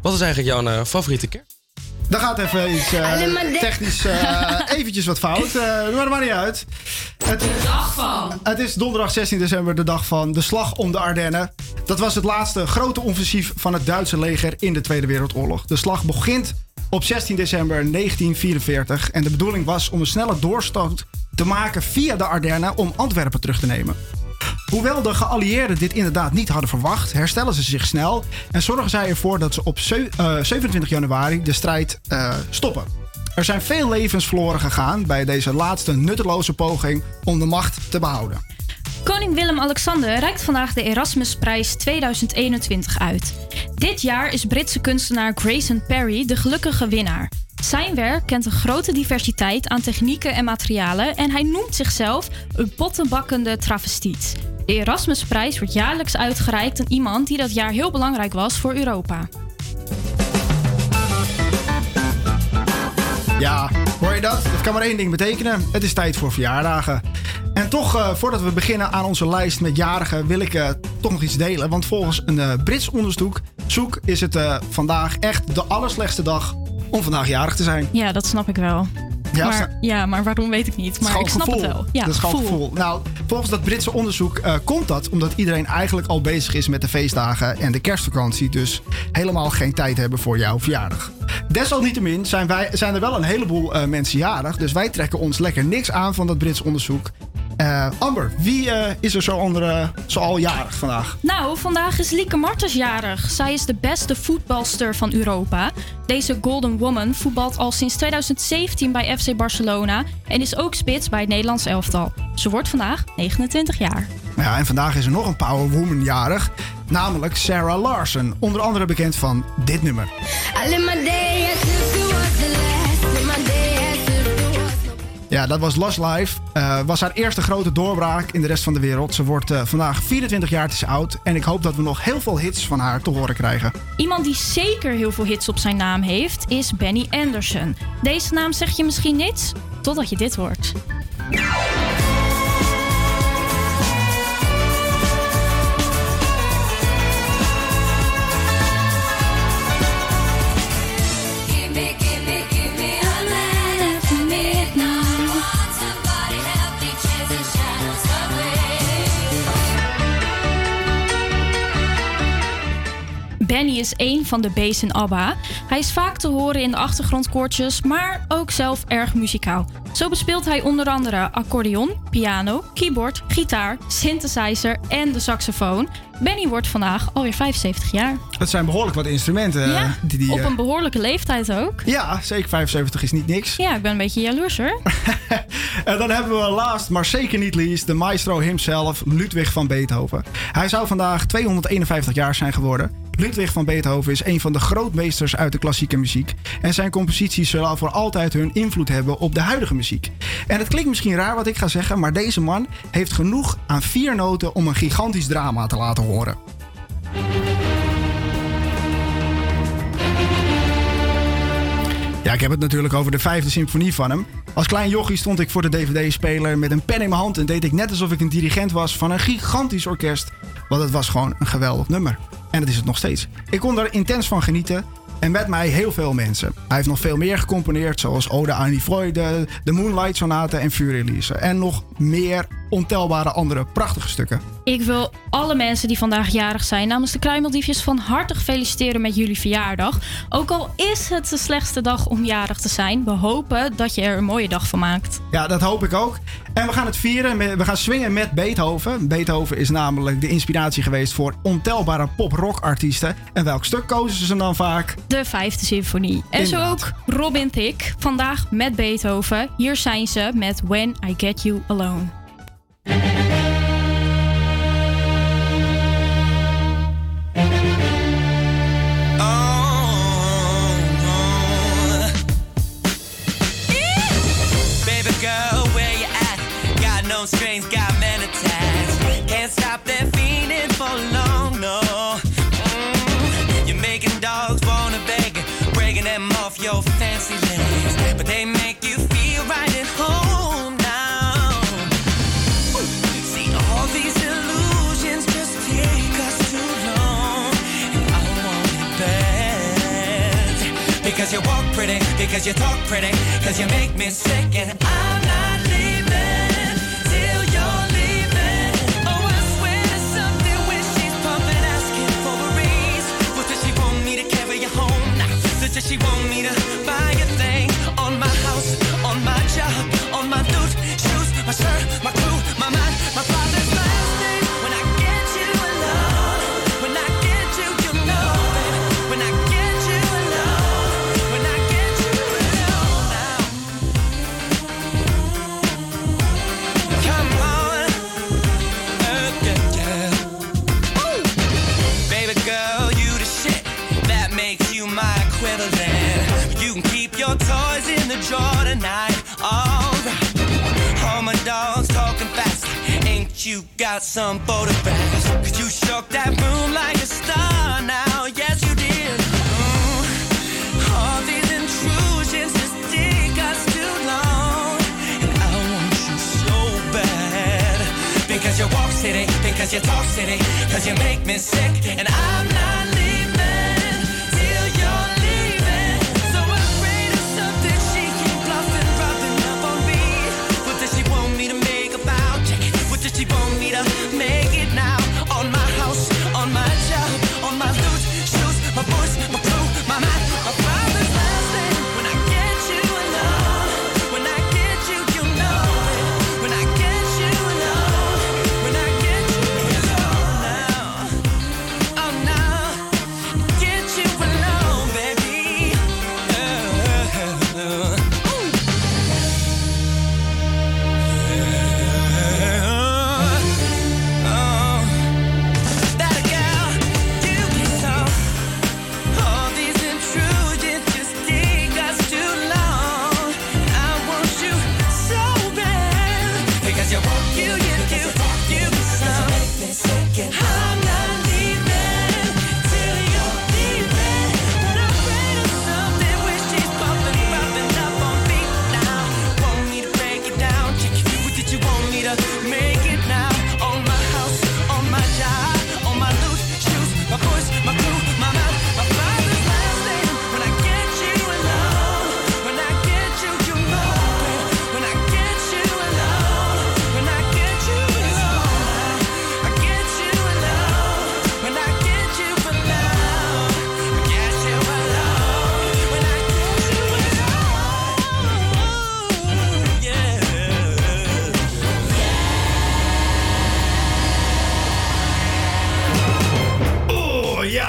Speaker 16: Wat is eigenlijk jouw eh, favoriete kerst?
Speaker 5: Dan gaat even iets eh,
Speaker 7: maar
Speaker 5: technisch eh, eventjes wat fout. eh maar dat maakt niet uit. Het,
Speaker 7: De dag van.
Speaker 5: Het is donderdag 16 december, de dag van de slag om de Ardennen. Dat was het laatste grote offensief van het Duitse leger in de Tweede Wereldoorlog. De slag begint op 16 december 1944 en de bedoeling was om een snelle doorstoot te maken via de Ardennen om Antwerpen terug te nemen. Hoewel de geallieerden dit inderdaad niet hadden verwacht, herstellen ze zich snel en zorgen zij ervoor dat ze op zeu- eh, 27 januari de strijd eh, stoppen. Er zijn veel levens verloren gegaan bij deze laatste nutteloze poging om de macht te behouden.
Speaker 7: Koning Willem-Alexander reikt vandaag de Erasmusprijs 2021 uit. Dit jaar is Britse kunstenaar Grayson Perry de gelukkige winnaar. Zijn werk kent een grote diversiteit aan technieken en materialen en hij noemt zichzelf een pottenbakkende travestiet. De Erasmusprijs wordt jaarlijks uitgereikt aan iemand die dat jaar heel belangrijk was voor Europa.
Speaker 5: Ja, hoor je dat? Dat kan maar één ding betekenen. Het is tijd voor verjaardagen. En toch, eh, voordat we beginnen aan onze lijst met jarigen, wil ik eh, toch nog iets delen. Want volgens een eh, Brits onderzoek zoek is het vandaag echt de allerslechtste dag om vandaag jarig te zijn.
Speaker 7: Ja, dat snap ik wel.
Speaker 5: Ja,
Speaker 7: maar, ja, maar waarom weet ik niet. Maar ik snap
Speaker 5: gevoel.
Speaker 7: het wel. Ja,
Speaker 5: dat is gewoon
Speaker 7: gevoel.
Speaker 5: gevoel. Nou, volgens dat Britse onderzoek eh, komt dat omdat iedereen eigenlijk al bezig is met de feestdagen en de kerstvakantie. Dus helemaal geen tijd hebben voor jouw verjaardag. Desalniettemin zijn, wij, zijn er wel een heleboel eh, mensen jarig. Dus wij trekken ons lekker niks aan van dat Brits onderzoek. Eh, Amber, wie eh, is er zo, onder, zo al jarig vandaag?
Speaker 7: Nou, vandaag is Lieke Martens jarig. Zij is de beste voetbalster van Europa. Deze Golden Woman voetbalt al sinds 2017 bij FC Barcelona en is ook spits bij het Nederlands elftal. Ze wordt vandaag 29 jaar.
Speaker 5: Ja, en vandaag is er nog een power woman jarig. Namelijk Sarah Larson. Onder andere bekend van dit nummer.
Speaker 12: I live
Speaker 5: Ja, dat was Lost Life. Eh, was haar eerste grote doorbraak in de rest van de wereld. Ze wordt eh, vandaag 24 jaar oud. En ik hoop dat we nog heel veel hits van haar te horen krijgen.
Speaker 7: Iemand die zeker heel veel hits op zijn naam heeft, is Benny Anderson. Deze naam zeg je misschien niets, totdat je dit hoort. Benny is één van de B's in ABBA. Hij is vaak te horen in de achtergrondkoortjes, maar ook zelf erg muzikaal. Zo bespeelt hij onder andere accordeon, piano, keyboard, gitaar, synthesizer en de saxofoon. Benny wordt vandaag alweer 75 jaar.
Speaker 5: Het zijn behoorlijk wat instrumenten. eh,
Speaker 7: Ja,
Speaker 5: die, die,
Speaker 7: op
Speaker 5: eh,
Speaker 7: een behoorlijke leeftijd ook.
Speaker 5: ja, zeker 75 is niet niks.
Speaker 7: Ja, ik ben een beetje jaloers hoor.
Speaker 5: En dan hebben we last, maar zeker niet least, de maestro himself, Ludwig van Beethoven. Hij zou vandaag 251 jaar zijn geworden. Ludwig van Beethoven is een van de grootmeesters uit de klassieke muziek. En zijn composities zullen voor altijd hun invloed hebben op de huidige muziek. En het klinkt misschien raar wat ik ga zeggen, maar deze man heeft genoeg aan vier noten om een gigantisch drama te laten horen. Ja, ik heb het natuurlijk over de vijfde symfonie van hem. Als klein jochie stond ik voor de dvd-speler met een pen in mijn hand... en deed ik net alsof ik een dirigent was van een gigantisch orkest. Want het was gewoon een geweldig nummer. En dat is het nog steeds. Ik kon er intens van genieten. En met mij heel veel mensen. Hij heeft nog veel meer gecomponeerd, zoals Ode aan die Freude, de Moonlight Sonate en Vuurrelease. En nog meer ontelbare andere prachtige stukken.
Speaker 7: Ik wil alle mensen die vandaag jarig zijn namens de Kruimeldiefjes van harte feliciteren met jullie verjaardag. Ook al is het de slechtste dag om jarig te zijn, we hopen dat je er een mooie dag van maakt.
Speaker 5: Ja, dat hoop ik ook. En we gaan het vieren. We gaan swingen met Beethoven. Beethoven is namelijk de inspiratie geweest voor ontelbare pop-rock artiesten. En welk stuk kozen ze dan vaak?
Speaker 7: De vijfde symfonie. En zo ook Robin Thicke, vandaag met Beethoven. Hier zijn ze met When I Get You Alone.
Speaker 10: Because you talk pretty, because you make me sick, and I'm not leaving till you're leaving. Oh, I swear to something when she's pumping, asking for a raise. What does she want me to carry you home? Nah, does she want me to you got some photographs? Cause you shook that room like a star now. Yes, you did. Mm. All these intrusions just take us too long. And I want you so bad. Because you walk city, because you talk city, because you make me sick. And I'm not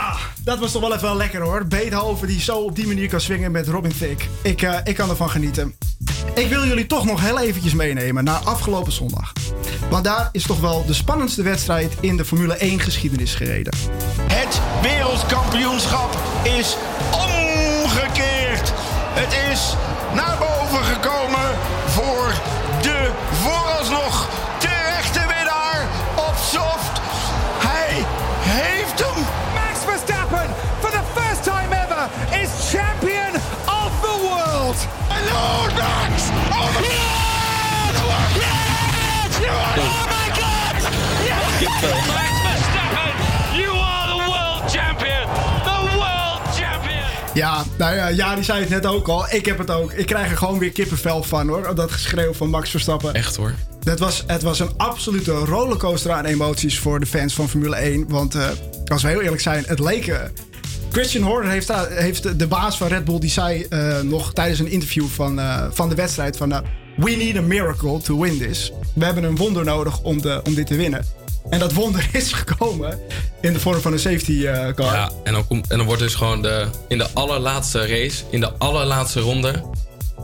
Speaker 5: ja, dat was toch wel even lekker hoor. Beethoven die zo op die manier kan swingen met Robin Thicke. Ik, eh, ik kan ervan genieten. Ik wil jullie toch nog heel eventjes meenemen naar afgelopen zondag. Want daar is toch wel de spannendste wedstrijd in de Formule 1 geschiedenis gereden.
Speaker 20: Het wereldkampioenschap is omgekeerd. Het is naar boven gekomen voor de vooralsnog
Speaker 5: Ja, nou ja, ja, die zei het net ook al. Ik heb het ook. Ik krijg er gewoon weer kippenvel van hoor. Dat geschreeuw van Max Verstappen.
Speaker 16: Echt hoor.
Speaker 5: Het was, het was een absolute rollercoaster aan emoties voor de fans van Formule 1. Want eh, als we heel eerlijk zijn, het leek. eh, Christian Horner heeft, heeft de- baas van Red Bull, die zei eh, nog tijdens een interview van, van de wedstrijd: van, We need a miracle to win this. We hebben een wonder nodig om, de, om dit te winnen. En dat wonder is gekomen in de vorm van een safety eh, car.
Speaker 16: Ja, en dan, komt, en dan wordt dus gewoon de, in de allerlaatste race, in de allerlaatste ronde,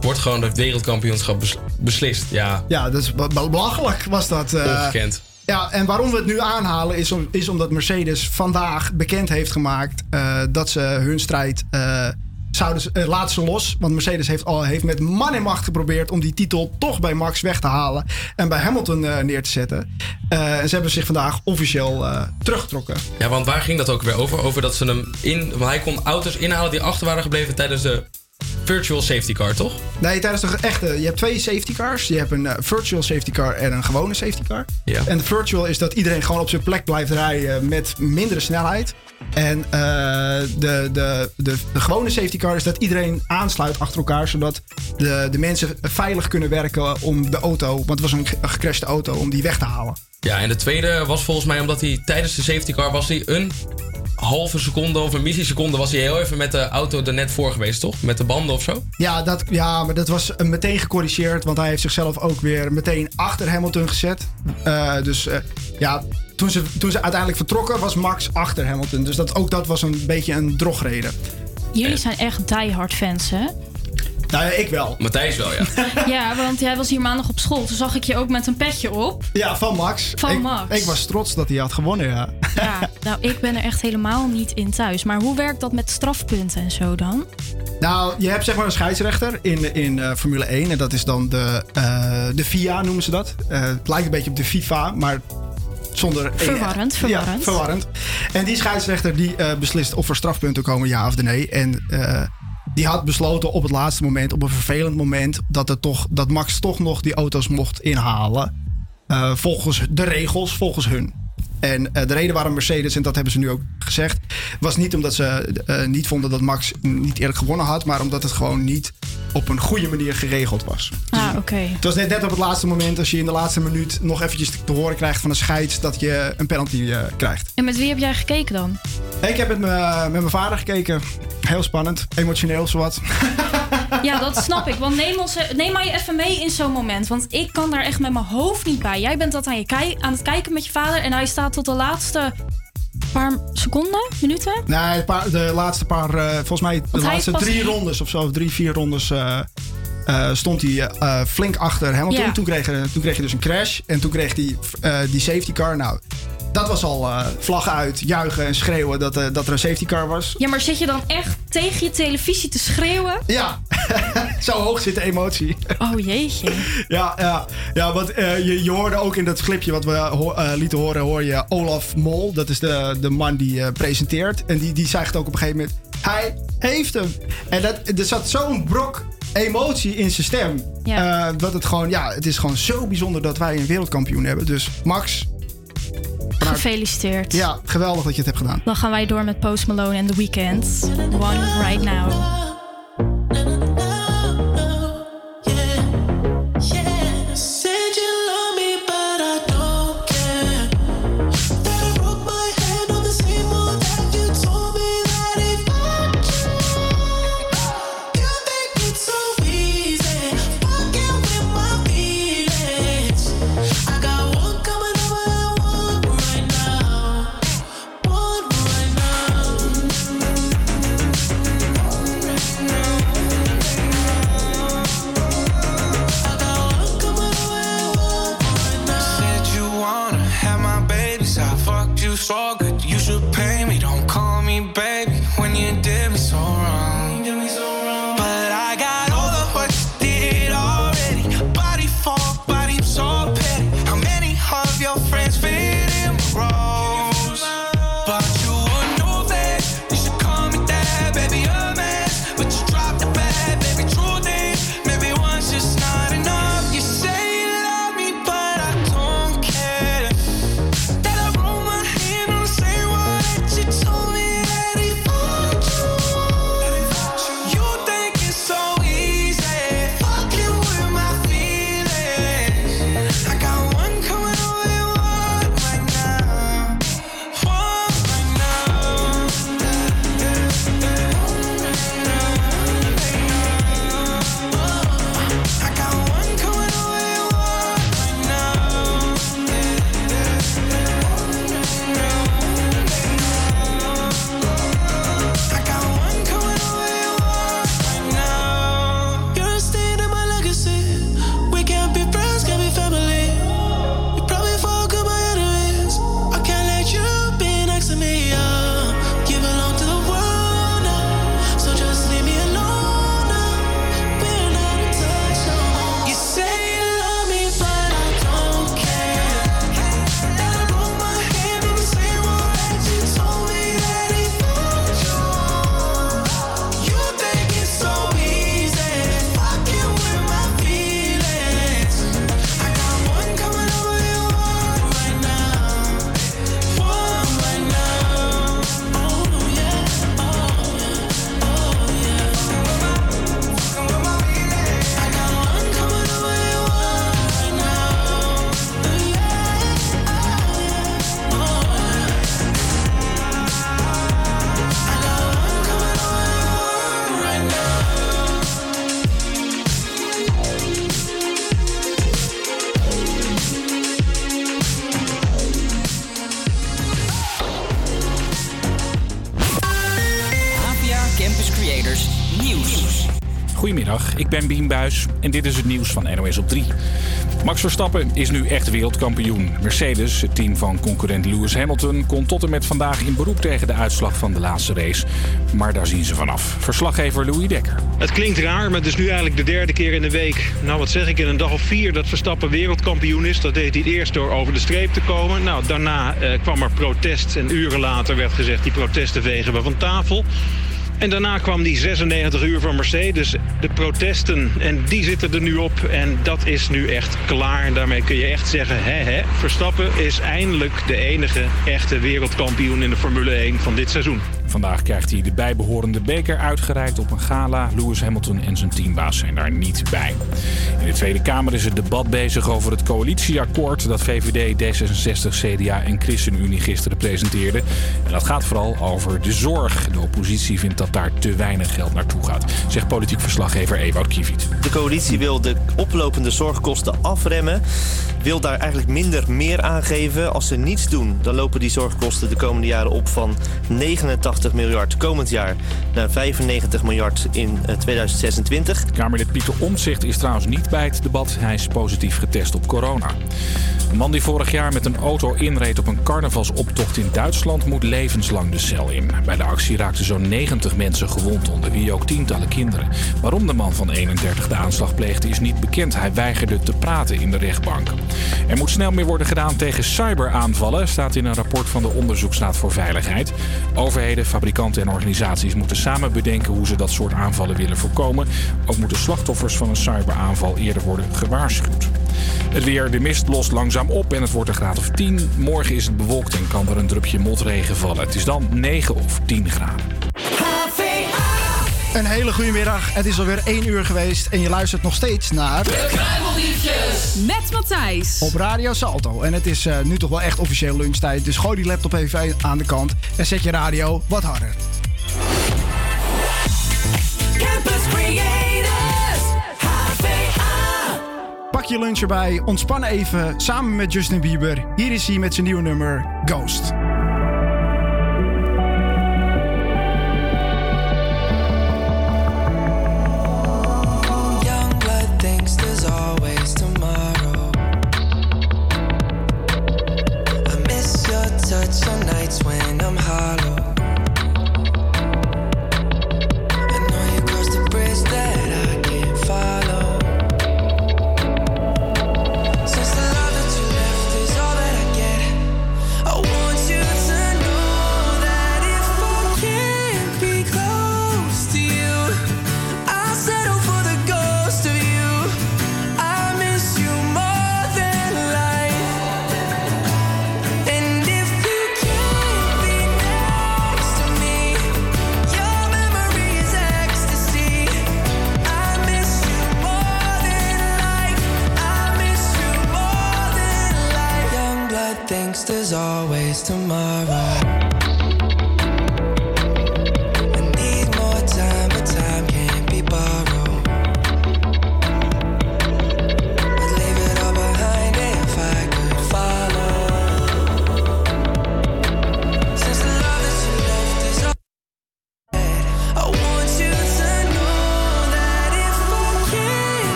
Speaker 16: wordt gewoon het wereldkampioenschap bes- beslist. Ja,
Speaker 5: Ja, dat is be- belachelijk was dat. eh.
Speaker 16: ongekend.
Speaker 5: Ja, en waarom we het nu aanhalen is, om, is omdat Mercedes vandaag bekend heeft gemaakt eh, dat ze hun strijd zouden ze- eh, laten ze los. Want Mercedes heeft, al, heeft met man en macht geprobeerd om die titel toch bij Max weg te halen en bij Hamilton eh, neer te zetten. Eh, en ze hebben zich vandaag officieel teruggetrokken.
Speaker 16: Ja, want waar ging dat ook weer over? Over dat ze hem in. Want hij kon auto's inhalen die achter waren gebleven tijdens de virtual safety car, toch?
Speaker 5: Nee, tijdens de echte. Je hebt twee safety cars. Je hebt een virtual safety car en een gewone safety car.
Speaker 16: Ja.
Speaker 5: En de virtual is dat iedereen gewoon op zijn plek blijft rijden met mindere snelheid. En eh, de, de, de, de gewone safety car is dat iedereen aansluit achter elkaar. Zodat de, de mensen veilig kunnen werken om de auto, want het was een, ge- een gecrashte auto, om die weg te halen.
Speaker 16: Ja, en de tweede was volgens mij omdat hij tijdens de safety car was hij een halve seconde of een milliseconde was hij heel even met de auto er net voor geweest, toch? Met de banden of zo?
Speaker 5: Ja, dat, ja, maar dat was meteen gecorrigeerd. Want hij heeft zichzelf ook weer meteen achter Hamilton gezet. Eh, dus eh, ja, toen ze, toen ze uiteindelijk vertrokken was Max achter Hamilton. Dus dat, ook dat was een beetje een drogreden.
Speaker 7: Jullie zijn echt diehard fans, hè?
Speaker 5: Nou ja, ik wel.
Speaker 16: Matthijs wel, ja.
Speaker 7: Ja, want jij was hier maandag op school. Toen zag ik je ook met een petje op.
Speaker 5: Ja, van Max.
Speaker 7: Van
Speaker 5: ik,
Speaker 7: Max.
Speaker 5: Ik was trots dat hij had gewonnen, ja.
Speaker 7: Ja, nou, ik ben er echt helemaal niet in thuis. Maar hoe werkt dat met strafpunten en zo dan?
Speaker 5: Nou, je hebt zeg maar een scheidsrechter in, in eh, Formule 1. En dat is dan de, eh, de FIA, noemen ze dat. Eh, het lijkt een beetje op de FIFA, maar zonder...
Speaker 7: Verwarrend, verwarrend.
Speaker 5: Ja, verwarrend. En die scheidsrechter die eh, beslist of er strafpunten komen, ja of nee. En eh, die had besloten op het laatste moment, op een vervelend moment... dat, het toch, dat Max toch nog die auto's mocht inhalen. eh, volgens de regels, volgens hun. En de reden waarom Mercedes, en dat hebben ze nu ook gezegd, was niet omdat ze niet vonden dat Max niet eerlijk gewonnen had, maar omdat het gewoon niet op een goede manier geregeld was.
Speaker 9: Ah, oké.
Speaker 5: Het was net, net op het laatste moment, als je in de laatste minuut nog eventjes te horen krijgt van een scheids dat je een penalty eh, krijgt.
Speaker 9: En met wie heb jij gekeken dan?
Speaker 5: Ik heb het me- met mijn vader gekeken. Heel spannend, emotioneel zowat.
Speaker 9: Ja, dat snap ik. Want neem, ons, neem mij even mee in zo'n moment. Want ik kan daar echt met mijn hoofd niet bij. Jij bent dat aan, je kei- aan het kijken met je vader. En hij staat tot de laatste paar seconden, minuten.
Speaker 5: Nee, een paar, de laatste paar, eh, volgens mij de laatste drie rondes of zo, drie, vier rondes, eh, eh, stond hij flink achter Hamilton.
Speaker 9: Ja.
Speaker 5: Toen, kreeg, toen kreeg hij dus een crash en toen kreeg hij die safety car. Nou, dat was al eh vlaggen uit, juichen en schreeuwen dat, eh, dat er een safety car was.
Speaker 9: Ja, maar zit je dan echt tegen je televisie te schreeuwen?
Speaker 5: Ja, zo hoog zit de emotie.
Speaker 9: Oh jeetje.
Speaker 5: Ja, ja, ja want eh, je, je hoorde ook in dat clipje wat we ho- lieten horen, hoor je Olaf Mol. Dat is de, de man die presenteert. En die, die zegt ook op een gegeven moment, hij heeft hem. En dat, er zat zo'n brok emotie in zijn stem.
Speaker 9: Ja.
Speaker 5: Dat het gewoon, ja, het is gewoon zo bijzonder dat wij een wereldkampioen hebben. Dus Max,
Speaker 9: Gefeliciteerd.
Speaker 5: ja, geweldig dat je het hebt gedaan.
Speaker 9: Dan gaan wij door met Post Malone en The Weeknd. One right now.
Speaker 2: Goedemiddag, ik ben Bien Buis en dit is het nieuws van NOS op 3. Max Verstappen is nu echt wereldkampioen. Mercedes, het team van concurrent Lewis Hamilton, kon tot en met vandaag in beroep tegen de uitslag van de laatste race. Maar daar zien ze vanaf. Verslaggever Louis Dekker.
Speaker 3: Het klinkt raar, maar het is nu eigenlijk de derde keer in de week. Nou, wat zeg ik, in een dag of vier dat Verstappen wereldkampioen is. Dat deed hij eerst door over de streep te komen. Nou, daarna eh, kwam er protest en uren later werd gezegd... die protesten vegen we van tafel. En daarna kwam die 96 uur van Mercedes, de protesten. En die zitten er nu op en dat is nu echt klaar. En daarmee kun je echt zeggen, Verstappen is eindelijk de enige echte wereldkampioen in de Formule 1 van dit seizoen.
Speaker 2: Vandaag krijgt hij de bijbehorende beker uitgereikt op een gala. Lewis Hamilton en zijn teambaas zijn daar niet bij. In de Tweede Kamer is het debat bezig over het coalitieakkoord dat VVD, D66, CDA en ChristenUnie gisteren presenteerden. En dat gaat vooral over de zorg. De oppositie vindt dat daar te weinig geld naartoe gaat, zegt politiek verslaggever Ewout Kieviet.
Speaker 21: De coalitie wil de oplopende zorgkosten afremmen. Wil daar eigenlijk minder meer aangeven. Als ze niets doen, dan lopen die zorgkosten de komende jaren op van 89 miljard komend jaar naar 95 miljard in eh, 2026.
Speaker 2: Kamerlid Pieter Omtzigt is trouwens niet bij het debat. Hij is positief getest op corona. Een man die vorig jaar met een auto inreed op een carnavalsoptocht in Duitsland moet levenslang de cel in. Bij de actie raakten zo'n 90 mensen gewond, onder wie ook tientallen kinderen. Waarom de man van 31 de aanslag pleegde is niet bekend. Hij weigerde te praten in de rechtbank. Er moet snel meer worden gedaan tegen cyberaanvallen, staat in een rapport van de Onderzoeksraad voor Veiligheid. Overheden, fabrikanten en organisaties moeten samen bedenken hoe ze dat soort aanvallen willen voorkomen. Ook moeten slachtoffers van een cyberaanval eerder worden gewaarschuwd. Het weer, de mist lost langzaam op en het wordt een graad of 10. Morgen is het bewolkt en kan er een drupje motregen vallen. Het is dan 9 of 10 graden.
Speaker 15: Een hele goede middag. Het is alweer 1 uur geweest en je luistert nog steeds naar...
Speaker 6: Met Matthijs.
Speaker 15: Op Radio Salto. En het is eh, nu toch wel echt officieel lunchtijd. Dus gooi die laptop even aan de kant en zet je radio wat harder.
Speaker 6: Campus Creators. HVA.
Speaker 15: Pak je lunch erbij, ontspan even samen met Justin Bieber. Hier is hij met zijn nieuwe nummer Ghost.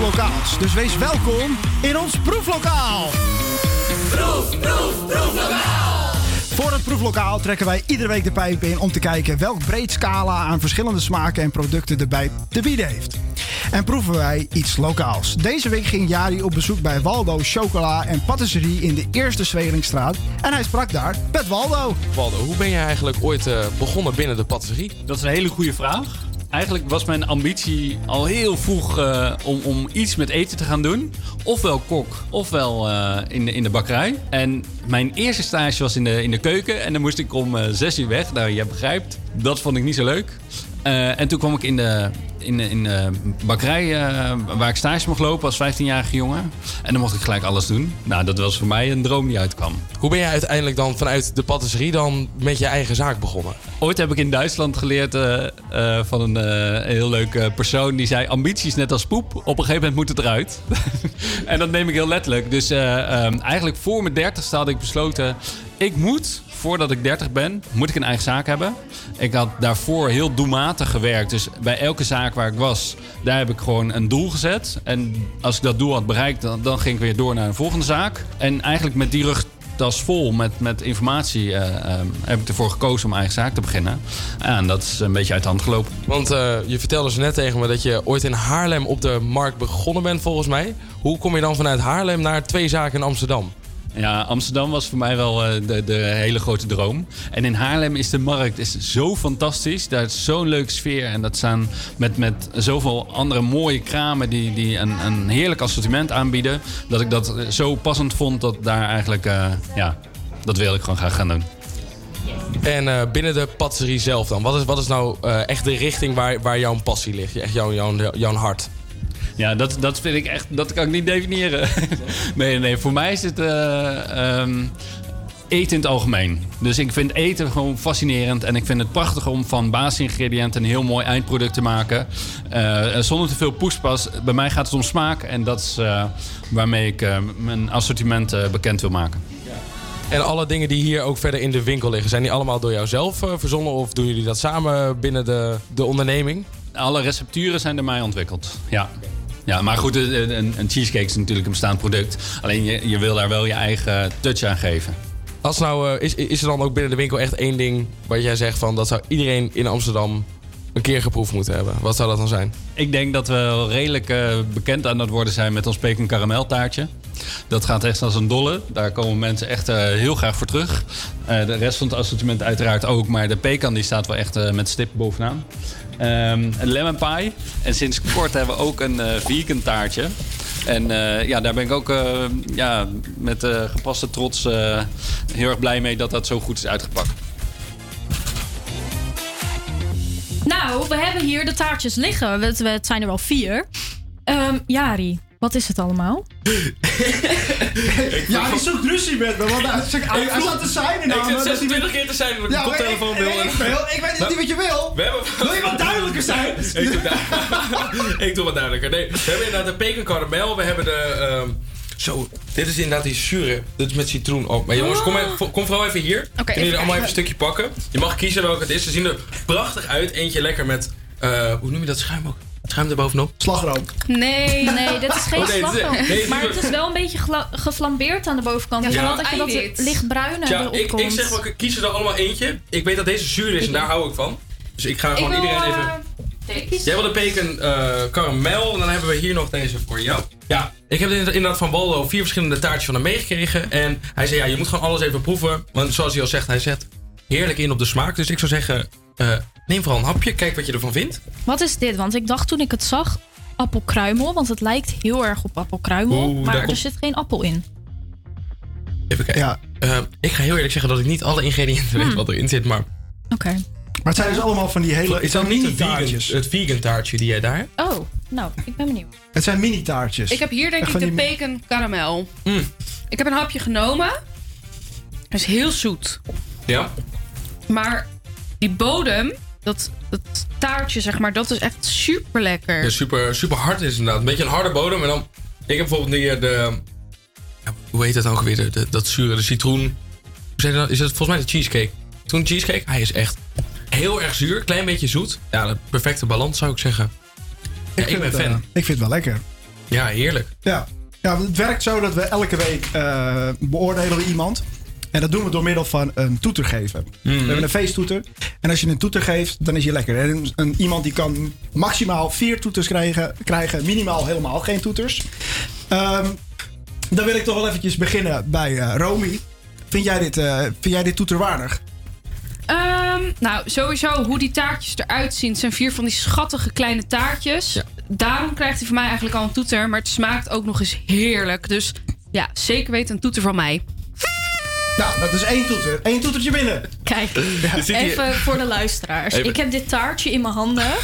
Speaker 5: Lokaals. Dus wees welkom in ons proeflokaal.
Speaker 6: Proef, proef, proeflokaal.
Speaker 5: Voor het proeflokaal trekken wij iedere week de pijp in om te kijken welk breed scala aan verschillende smaken en producten de pijp te bieden heeft. En proeven wij iets lokaals. Deze week ging Jari op bezoek bij Waldo Chocola en Patisserie in de Eerste Zwelingstraat. En hij sprak daar met Waldo.
Speaker 16: Waldo, hoe ben je eigenlijk ooit eh, begonnen binnen de patisserie?
Speaker 22: Dat is een hele goede vraag. Eigenlijk was mijn ambitie al heel vroeg eh, om, om iets met eten te gaan doen. Ofwel kok, ofwel eh, in, de, in de bakkerij. En mijn eerste stage was in de, in de keuken. En dan moest ik om eh, zes uur weg. Nou, je begrijpt, dat vond ik niet zo leuk. En toen kwam ik in de, in in de bakkerij eh, waar ik stage mocht lopen als 15-jarige jongen. En dan mocht ik gelijk alles doen. Nou, dat was voor mij een droom die uitkwam.
Speaker 16: Hoe ben je uiteindelijk dan vanuit de patisserie dan met je eigen zaak begonnen?
Speaker 22: Ooit heb ik in Duitsland geleerd eh, eh, van een eh, heel leuk eh, persoon die zei: ambities net als poep. Op een gegeven moment moet het eruit. en dat neem ik heel letterlijk. Dus eh, ehm, eigenlijk voor mijn dertigste had ik besloten: ik moet voordat ik 30 ben, moet ik een eigen zaak hebben. Ik had daarvoor heel doelmatig gewerkt. Dus bij elke zaak waar ik was, daar heb ik gewoon een doel gezet. En als ik dat doel had bereikt, dan, ging ik weer door naar een volgende zaak. En eigenlijk met die rugtas vol met, met informatie eh, ehm, heb ik ervoor gekozen om eigen zaak te beginnen. En dat is een beetje uit de hand gelopen.
Speaker 16: Want eh, je vertelde zo net tegen me dat je ooit in Haarlem op de markt begonnen bent, volgens mij. Hoe kom je dan vanuit Haarlem naar twee zaken in Amsterdam?
Speaker 22: Ja, Amsterdam was voor mij wel eh, de, de hele grote droom. En in Haarlem is de markt is zo fantastisch. Daar is zo'n leuke sfeer. En dat staan met, met zoveel andere mooie kramen die, die een, een heerlijk assortiment aanbieden. Dat ik dat zo passend vond dat daar eigenlijk, eh, ja, dat wil ik gewoon graag gaan doen.
Speaker 16: En eh, binnen de patisserie zelf dan, wat is, wat is nou echt de richting waar, waar jouw passie ligt? Echt jouw, jouw, jouw hart?
Speaker 22: Ja, dat, dat vind ik echt, dat kan ik niet definiëren. nee, nee, voor mij is het eh, ehm, eten in het algemeen. Dus ik vind eten gewoon fascinerend. En ik vind het prachtig om van basisingrediënten een heel mooi eindproduct te maken. Eh, zonder te veel poespas. Bij mij gaat het om smaak. En dat is eh, waarmee ik mijn assortiment bekend wil maken.
Speaker 16: En alle dingen die hier ook verder in de winkel liggen, zijn die allemaal door jou zelf eh, verzonnen? Of doen jullie dat samen binnen de, de onderneming?
Speaker 22: Alle recepturen zijn door mij ontwikkeld. Ja. Ja, maar goed, een, een een cheesecake is natuurlijk een bestaand product. Alleen je, je wil daar wel je eigen touch aan geven.
Speaker 16: Als nou, eh, is, is er dan ook binnen de winkel echt één ding waar jij zegt van dat zou iedereen in Amsterdam een keer geproefd moeten hebben? Wat zou dat dan zijn?
Speaker 22: Ik denk dat we wel redelijk eh, bekend aan het worden zijn met ons peking karameltaartje. Dat gaat echt als een dolle. Daar komen mensen echt eh, heel graag voor terug. Eh, de rest van het assortiment uiteraard ook. Maar de pekan die staat wel echt met stip bovenaan. Ehm, een lemon pie. En sinds kort hebben we ook een eh, vegan taartje. En eh, ja, daar ben ik ook eh, ja, met gepaste trots heel erg blij mee dat dat zo goed is uitgepakt.
Speaker 7: Nou, we hebben hier de taartjes liggen. Het, het zijn er wel vier. Ehm, Jari, wat is het allemaal?
Speaker 5: Ja, die zoekt ruzie met me. Want hij, hij, hij zat te zijn
Speaker 16: Ik zit 26 keer te zijn dat ik
Speaker 5: Ja,
Speaker 16: de
Speaker 5: maar
Speaker 16: koptelefoon
Speaker 5: ik-
Speaker 16: wil.
Speaker 5: ik. Ik weet niet wat je wil.
Speaker 16: We hebben...
Speaker 5: Wil je wat duidelijker zijn?
Speaker 16: ik, doe du- ik doe wat duidelijker. Nee, we hebben inderdaad de pecan caramel. We hebben de, ehm, Zo, dit is inderdaad die zure. Dit is met citroen op. Maar jongens, kom, even, kom vooral even hier. Kunnen jullie allemaal even een stukje pakken? Je mag kiezen welke het is. Ze zien er prachtig uit. Eentje lekker met, eh, hoe noem je dat schuim ook? Schuim er bovenop?
Speaker 5: Slagroom.
Speaker 23: Nee.
Speaker 7: Nee, dit is geen
Speaker 16: Oh, nee,
Speaker 7: slagroom.
Speaker 16: nee,
Speaker 7: maar het is wel een beetje geflambeerd aan de bovenkant.
Speaker 16: Ja,
Speaker 7: Ja,
Speaker 16: Ja.
Speaker 7: dat je dat lichtbruine erop
Speaker 16: ik,
Speaker 7: komt.
Speaker 16: ik zeg wel, ik kies er dan allemaal eentje. Ik weet dat deze zuur is en daar hou ik van. Dus ik ga gewoon
Speaker 7: wil,
Speaker 16: iedereen even...
Speaker 7: uh,
Speaker 16: Jij wil de bacon eh karamel en dan hebben we hier nog deze voor jou. Ja, ik heb inderdaad van Waldo vier verschillende taartjes van hem meegekregen. En hij zei, ja, je moet gewoon alles even proeven. Want zoals hij al zegt, hij zet heerlijk in op de smaak. Dus ik zou zeggen, eh, neem vooral een hapje. Kijk wat je ervan vindt.
Speaker 7: Wat is dit? Want ik dacht toen ik het zag, appelkruimel. Want het lijkt heel erg op appelkruimel.
Speaker 16: Oeh, daar
Speaker 7: maar er
Speaker 16: komt-
Speaker 7: zit geen appel in.
Speaker 16: Even kijken. Eh, ik ga heel eerlijk zeggen dat ik niet alle ingrediënten weet wat erin zit. Maar
Speaker 7: Oké.
Speaker 5: Maar het zijn dus allemaal van die hele...
Speaker 16: is dat niet het vegan,
Speaker 5: taartjes.
Speaker 16: het vegan taartje die jij daar hebt?
Speaker 7: Oh, nou, ik ben benieuwd.
Speaker 5: Het zijn mini taartjes.
Speaker 23: Ik heb hier denk
Speaker 5: Echt
Speaker 23: ik
Speaker 5: van
Speaker 23: de
Speaker 5: die-
Speaker 23: bacon karamel.
Speaker 16: Mm.
Speaker 23: Ik heb een hapje genomen. Het is heel zoet.
Speaker 16: Ja?
Speaker 23: Maar die bodem, dat, dat taartje zeg maar, dat is echt super lekker.
Speaker 16: Ja, super, super hard is inderdaad. Een beetje een harde bodem. En dan, ik heb bijvoorbeeld hier de, ja, hoe heet dat ook weer? De, de- dat zure, de citroen. Dat? Is het volgens mij de cheesecake? Toen cheesecake, hij is echt heel erg zuur, klein beetje zoet. Ja, de perfecte balans zou ik zeggen. Ja, ik, ben
Speaker 5: het,
Speaker 16: fan.
Speaker 5: eh, ik vind het wel lekker.
Speaker 16: Ja, heerlijk.
Speaker 5: Ja. ja, want het werkt zo dat we elke week eh, beoordelen we iemand. En dat doen we door middel van een toeter geven. We hebben een feesttoeter. En als je een toeter geeft, dan is je lekker. En een, iemand die kan maximaal vier toeters krijgen, krijgen minimaal helemaal geen toeters. Ehm, dan wil ik toch wel eventjes beginnen bij eh Romy. Vind jij dit, eh, vind jij dit toeterwaardig?
Speaker 23: Ehm, nou, sowieso hoe die taartjes eruit zien. Het zijn vier van die schattige kleine taartjes. Daarom krijgt hij van mij eigenlijk al een toeter. Maar het smaakt ook nog eens heerlijk. Dus ja, zeker weten een toeter van mij.
Speaker 5: Nou, dat is één toeter. Eén toetertje binnen.
Speaker 7: Kijk, even voor de luisteraars.
Speaker 5: Even-
Speaker 7: Ik heb dit taartje in mijn handen.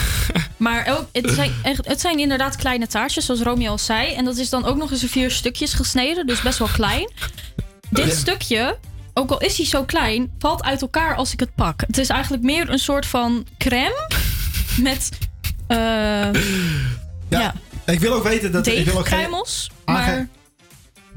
Speaker 7: Maar ook, het, zijn, echt- het zijn inderdaad kleine taartjes, zoals Romeo al zei. En dat is dan ook nog eens in vier stukjes gesneden, dus best wel klein. Dit stukje, ook al is hij zo klein, valt uit elkaar als ik het pak. Het is eigenlijk meer een soort van crème met... eh, ja.
Speaker 5: Ik wil ook weten dat... ik wil ook geen-
Speaker 7: deegkruimels.
Speaker 5: aange-
Speaker 7: Maar
Speaker 5: Ik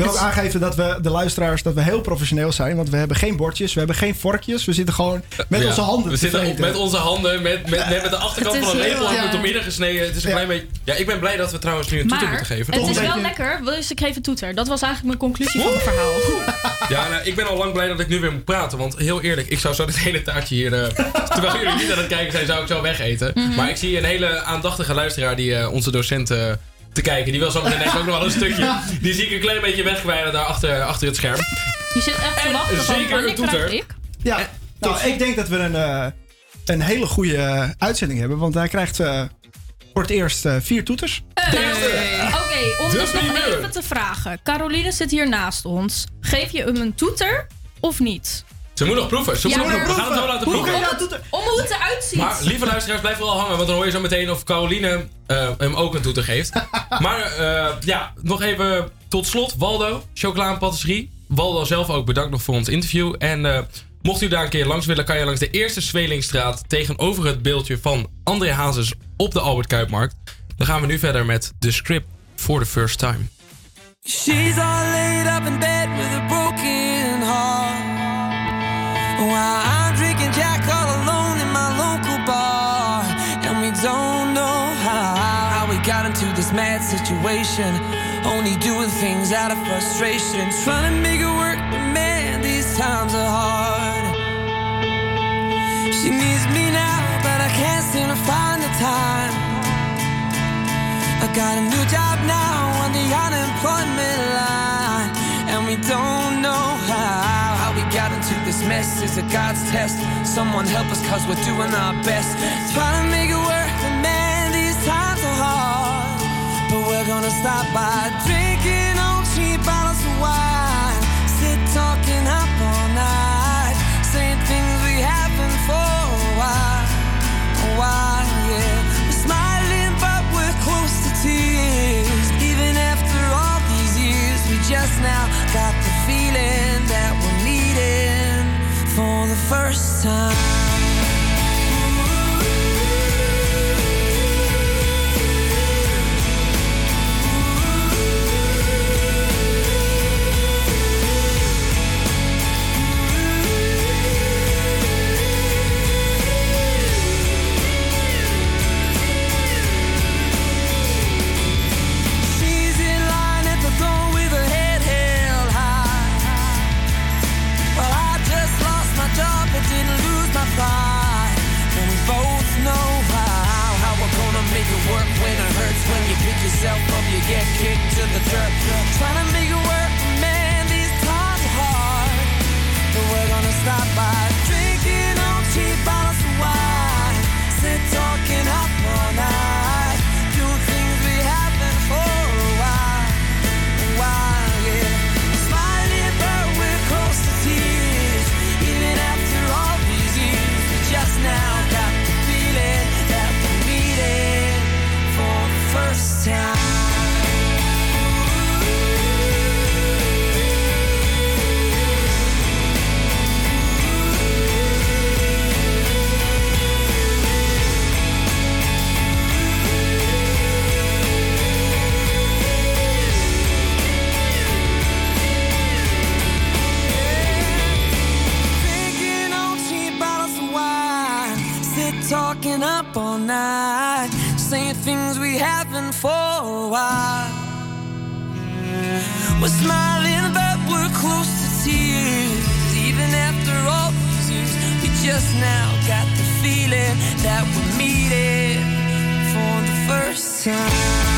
Speaker 5: wil ook aangeven dat we de luisteraars dat we heel professioneel zijn. Want we hebben geen bordjes, we hebben geen vorkjes. We zitten gewoon met
Speaker 16: Ja,
Speaker 5: onze handen
Speaker 16: We
Speaker 5: te
Speaker 16: zitten op, met onze handen, met, met, met, met de achterkant van een lepel
Speaker 7: heel-
Speaker 16: hebben we het
Speaker 7: ja.
Speaker 16: doormidden gesneden. Het is een klein beetje... Ja, ik ben blij dat we trouwens nu een toeter
Speaker 7: maar
Speaker 16: moeten geven.
Speaker 7: het is wel lekker. Dus ik geef een toeter. Dat was eigenlijk mijn conclusie van het verhaal.
Speaker 16: Ja, nou, ik ben al lang blij dat ik nu weer moet praten. Want heel eerlijk, ik zou zo dit hele taartje hier... eh, terwijl jullie niet aan het kijken zijn, zou ik zo wegeten.
Speaker 7: Mhm.
Speaker 16: Maar ik zie een hele aandachtige luisteraar die eh, onze docent eh, te kijken. Die wil zo meteen ook nog wel een stukje. Die zie ik een klein beetje wegkwijnen daar achter, achter het scherm.
Speaker 7: Je zit echt te wachten van
Speaker 16: zeker een toeter.
Speaker 7: ik?
Speaker 5: Ja, nou, ik denk dat we een, eh, een hele goede eh, uitzending hebben. Want hij krijgt eh, voor het eerst vier toeters.
Speaker 7: Oké, om dus nog even te vragen. Caroline zit hier naast ons. Geef je hem een toeter of niet?
Speaker 16: Ze moet nog proeven. Ze moet
Speaker 7: Ja,
Speaker 16: nog proeven. We gaan het zo laten
Speaker 7: Hoe
Speaker 16: proeven.
Speaker 7: kan dat- Om hoe het eruit ziet.
Speaker 16: Maar lieve luisteraars, blijf vooral hangen, want dan hoor je zo meteen of Caroline eh, hem ook een toeter geeft. maar eh, ja, nog even tot slot. Waldo, chocola en patisserie. Waldo zelf ook bedankt nog voor ons interview. En eh, mocht u daar een keer langs willen, kan je langs de eerste Zwelingstraat tegenover het beeldje van André Hazes op de Albert Kuipmarkt. Dan gaan we nu verder met The Script for the First Time.
Speaker 15: She's all laid up in bed While I'm drinking Jack all alone in my local bar. And we don't know how, how we got into this mad situation. Only doing things out of frustration. Trying to make it work, but man, these times are hard. She needs me now, but I can't seem to find the time. I got a new job now on the unemployment line, and we don't this mess. Is a God's test? Someone help us, cause we're doing our best. Try to make it work, but man, these times are hard. But we're gonna stop by drinking on cheap bottles of wine, sit talking up all night, saying things we haven't for a while, a while, yeah. We're smiling, but we're close to tears. Even after all these years, we just now time. Yourself up, you get kicked to the dirt. For a while. We're smiling, but we're close to tears. Even after all these years, we just now got the feeling that we're meeting for the first time.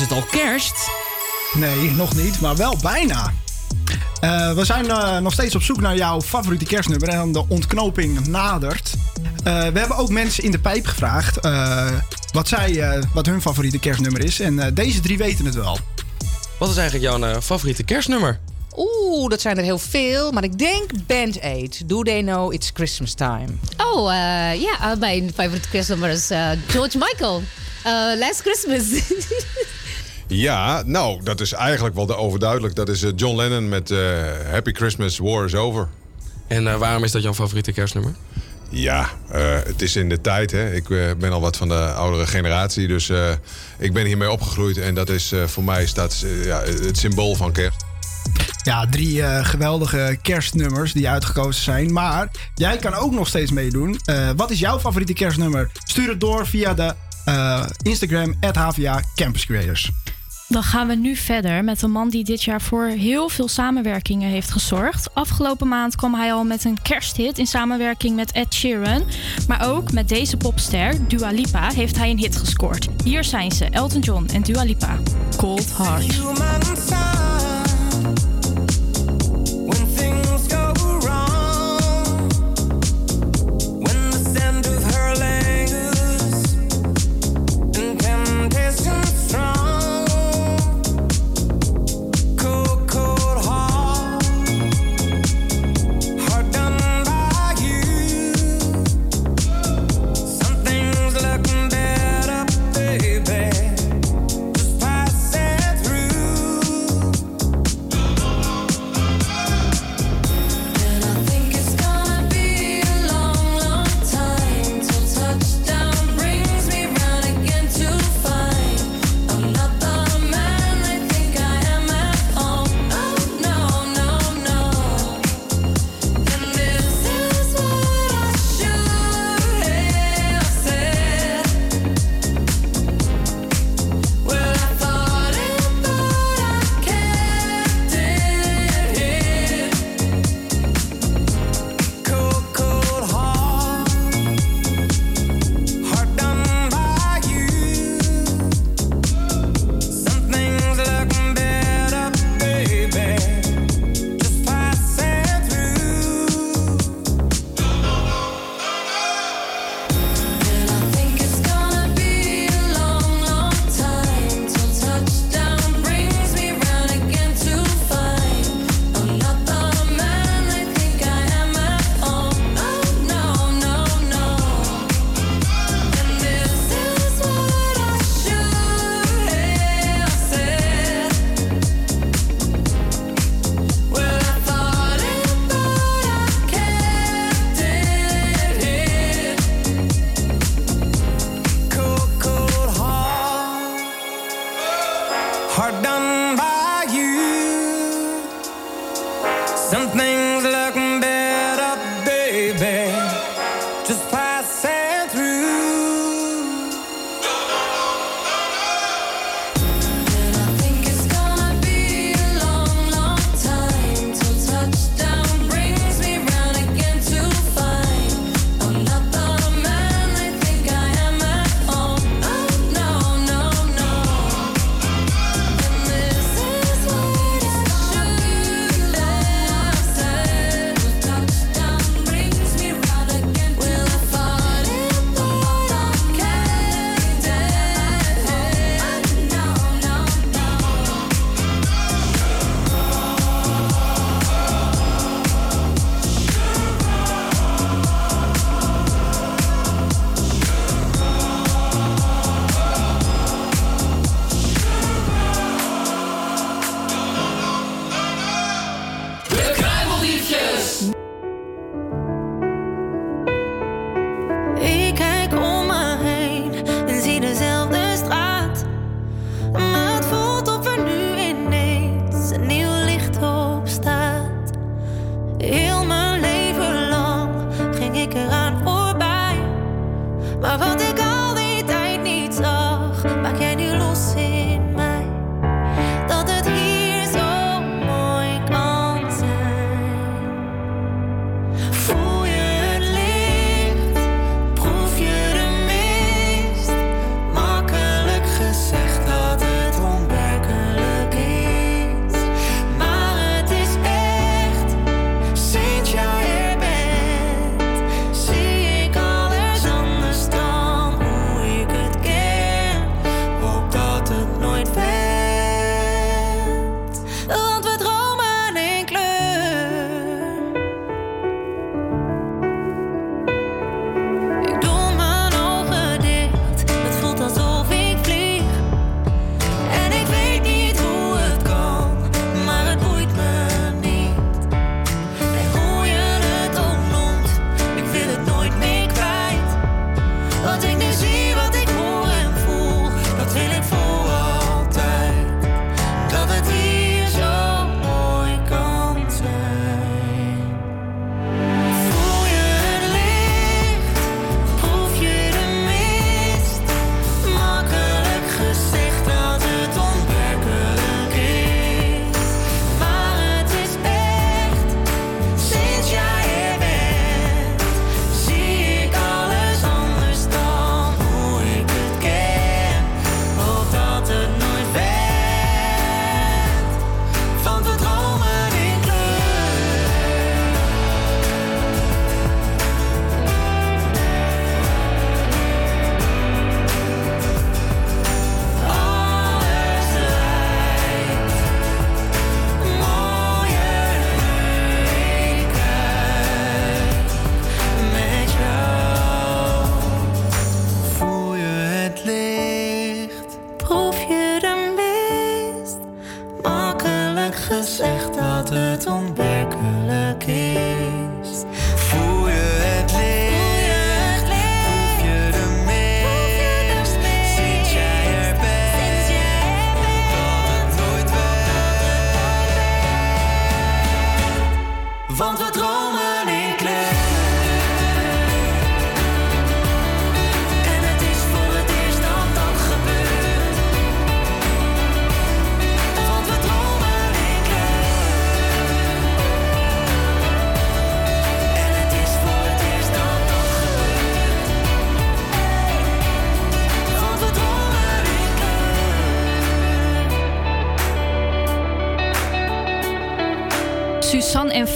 Speaker 24: Is het al kerst?
Speaker 5: Nee, nog niet, maar wel bijna. Eh, we zijn eh, nog steeds op zoek naar jouw favoriete kerstnummer en de ontknoping nadert. Eh, we hebben ook mensen in de pijp gevraagd eh, wat, zij, eh, wat hun favoriete kerstnummer is. En eh, deze drie weten het wel.
Speaker 25: Wat is eigenlijk jouw eh, favoriete kerstnummer?
Speaker 26: Oeh, dat zijn er heel veel. Maar ik denk Band Aid. Do they know it's Christmas time?
Speaker 27: Oh, eh, ja, mijn favoriete kerstnummer is George Michael. Last Christmas.
Speaker 28: Ja, nou, dat is eigenlijk wel de overduidelijk. Dat is eh, John Lennon met eh, Happy Christmas, War is Over.
Speaker 25: En eh, waarom is dat jouw favoriete kerstnummer?
Speaker 28: Ja, eh, het is in de tijd. Hè. Ik ben al wat van de oudere generatie, dus eh, ik ben hiermee opgegroeid. En dat is eh, voor mij staat, ja, het symbool van kerst.
Speaker 5: Ja, drie eh, geweldige kerstnummers die uitgekozen zijn. Maar jij kan ook nog steeds meedoen. Eh, wat is jouw favoriete kerstnummer? Stuur het door via de eh, Instagram, HVA Campus Creators.
Speaker 7: Dan gaan we nu verder met een man die dit jaar voor heel veel samenwerkingen heeft gezorgd. Afgelopen maand kwam hij al met een kersthit in samenwerking met Ed Sheeran. Maar ook met deze popster, Dua Lipa, heeft hij een hit gescoord. Hier zijn ze, Elton John en Dua Lipa. Cold Heart.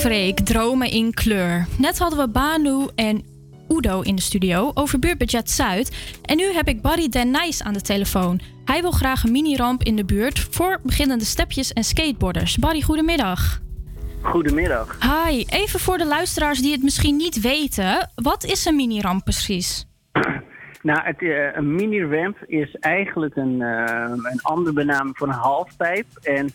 Speaker 7: Freek, dromen in kleur. Net hadden we Banu en Udo in de studio over buurtbudget Zuid. En nu heb ik Barry Den Nijs aan de telefoon. Hij wil graag een mini-ramp in de buurt voor beginnende stepjes en skateboarders. Barry, goedemiddag.
Speaker 29: Goedemiddag.
Speaker 7: Hi, even voor de luisteraars die het misschien niet weten. Wat is een mini-ramp precies?
Speaker 29: Nou, het, eh, een mini-ramp is eigenlijk een, eh, een andere benaming voor een halfpijp. En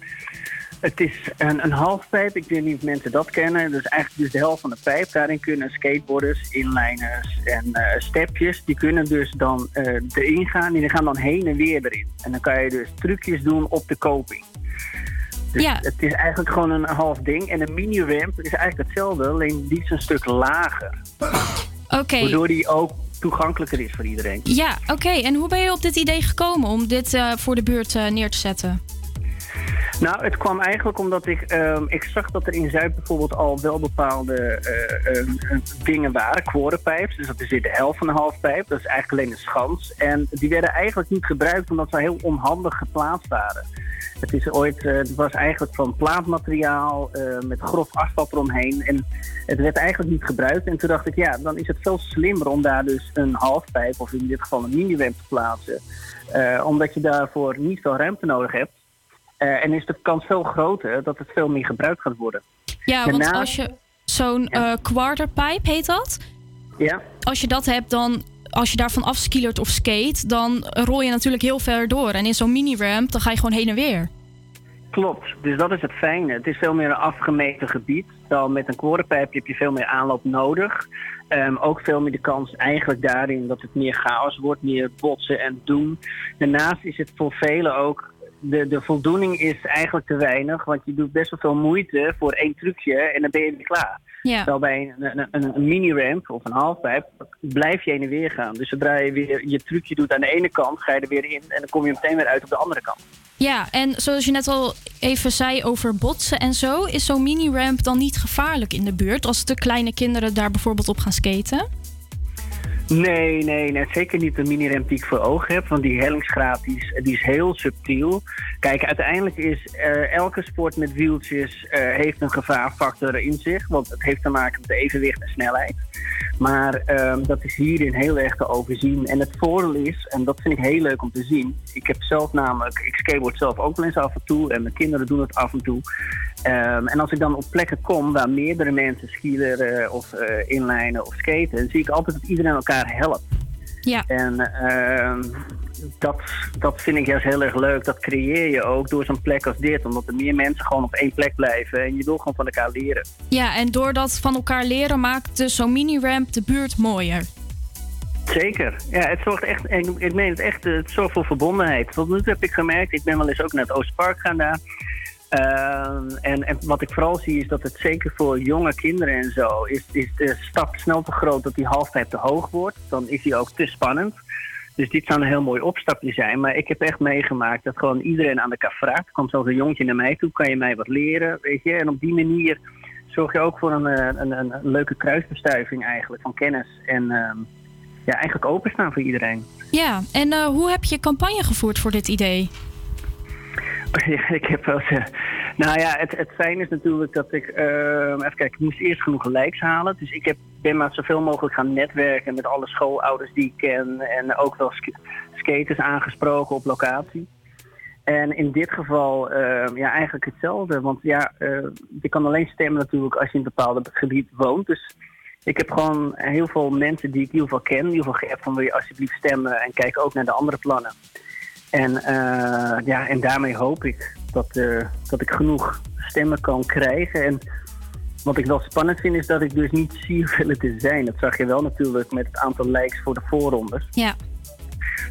Speaker 29: het is een, een halfpijp. Ik weet niet of mensen dat kennen. Dus eigenlijk dus de helft van de pijp. Daarin kunnen skateboarders, inliners en eh, stepjes... die kunnen dus dan eh, erin gaan. En die gaan dan heen en weer erin. En dan kan je dus trucjes doen op de coping. Dus
Speaker 7: Ja.
Speaker 29: het is eigenlijk gewoon een half ding. En een mini-ramp is eigenlijk hetzelfde, alleen die is een stuk lager.
Speaker 7: Oké.
Speaker 29: Waardoor die ook toegankelijker is voor iedereen.
Speaker 7: Ja, oké. En hoe ben je op dit idee gekomen om dit eh, voor de buurt neer te zetten?
Speaker 29: Nou, het kwam eigenlijk omdat ik, ehm, ik zag dat er in Zuid bijvoorbeeld al wel bepaalde eh, ehm, eh, dingen waren, quarterpipes. Dus dat is weer de helft van een halfpijp. Dat is eigenlijk alleen een schans. En die werden eigenlijk niet gebruikt omdat ze heel onhandig geplaatst waren. Het, is ooit, eh, het was eigenlijk van plaatmateriaal eh, met grof asfalt eromheen. En het werd eigenlijk niet gebruikt. En toen dacht ik, ja, dan is het veel slimmer om daar dus een halfpijp, of in dit geval een mini-ramp te plaatsen. Omdat je daarvoor niet veel ruimte nodig hebt. Eh, en is de kans veel groter dat het veel meer gebruikt gaat worden.
Speaker 7: Ja, want als je zo'n eh quarterpipe heet dat.
Speaker 29: Ja,
Speaker 7: Als je dat hebt, dan als je daarvan afskilert of skate, dan rol je natuurlijk heel ver door. En in zo'n mini-ramp, dan ga je gewoon heen en weer.
Speaker 29: klopt. Dus dat is het fijne. Het is veel meer een afgemeten gebied. Terwijl met een quarterpijp heb je veel meer aanloop nodig. Ehm, ook veel meer de kans eigenlijk daarin dat het meer chaos wordt, meer botsen en doen. Daarnaast is het voor velen ook, de, de voldoening is eigenlijk te weinig. Want je doet best wel veel moeite voor één trucje en dan ben je weer klaar.
Speaker 7: Ja.
Speaker 29: Terwijl bij een, een, een, mini-ramp of een halfpijp blijf je heen en weer gaan. Dus zodra je weer je trucje doet aan de ene kant, ga je er weer in en dan kom je meteen weer uit op de andere kant.
Speaker 7: Ja, en zoals je net al even zei over botsen en zo, is zo'n mini-ramp dan niet gevaarlijk in de buurt als de kleine kinderen daar bijvoorbeeld op gaan skaten?
Speaker 29: Nee, nee, nee, zeker niet de mini-ramp die ik voor ogen heb. Want die hellingsgraad die is, die is heel subtiel. Kijk, uiteindelijk is eh, elke sport met wieltjes eh, heeft een gevaarfactor in zich. Want het heeft te maken met evenwicht en snelheid. Maar ehm, dat is hierin heel erg te overzien. En het voordeel is, en dat vind ik heel leuk om te zien. Ik heb zelf namelijk, ik skateboard zelf ook wel eens af en toe. En mijn kinderen doen het af en toe. Ehm, en als ik dan op plekken kom waar meerdere mensen skileren of eh inlijnen of skaten, dan zie ik altijd dat iedereen elkaar helpt.
Speaker 7: Ja.
Speaker 29: En ehm, dat, dat vind ik juist heel erg leuk. Dat creëer je ook door zo'n plek als dit. Omdat er meer mensen gewoon op één plek blijven. En je wil gewoon van elkaar leren.
Speaker 7: Ja, en door dat van elkaar leren maakt dus zo'n mini-ramp de buurt mooier.
Speaker 29: Zeker. Ja, het zorgt echt, en ik- meen het echt, het zorgt voor verbondenheid. Tot nu toe heb ik gemerkt, ik ben wel eens ook naar het Oostpark gaan daar. Ehm, en, en wat ik vooral zie is dat het zeker voor jonge kinderen en zo, is, is de stap snel te groot dat die halfpijp te hoog wordt. Dan is die ook te spannend. Dus dit zou een heel mooi opstapje zijn. Maar ik heb echt meegemaakt dat gewoon iedereen aan elkaar vraagt. Er komt zelfs een jongetje naar mij toe, kan je mij wat leren, weet je. En op die manier zorg je ook voor een, eh, een, een, leuke kruisbestuiving eigenlijk van kennis. En ehm, ja, eigenlijk openstaan voor iedereen.
Speaker 7: Ja, en eh, hoe heb je campagne gevoerd voor dit idee?
Speaker 29: Ja, ik heb wel eens, eh, Nou ja, het, het fijne is natuurlijk dat ik... ehm, even kijken, ik moest eerst genoeg likes halen. Dus ik heb, ben maar zoveel mogelijk gaan netwerken met alle schoolouders die ik ken. En ook wel sk- skaters aangesproken op locatie. En in dit geval ehm, ja, eigenlijk hetzelfde. Want ja, eh, je kan alleen stemmen natuurlijk als je in een bepaald gebied woont. Dus ik heb gewoon heel veel mensen die ik in ieder geval ken. In ieder geval van wil je alsjeblieft stemmen. En kijk ook naar de andere plannen. En, eh, ja, en daarmee hoop ik dat, eh, dat ik genoeg stemmen kan krijgen. En wat ik wel spannend vind is dat ik dus niet zie hoeveel het er zijn. Dat zag je wel natuurlijk met het aantal likes voor de voorrondes.
Speaker 7: Ja.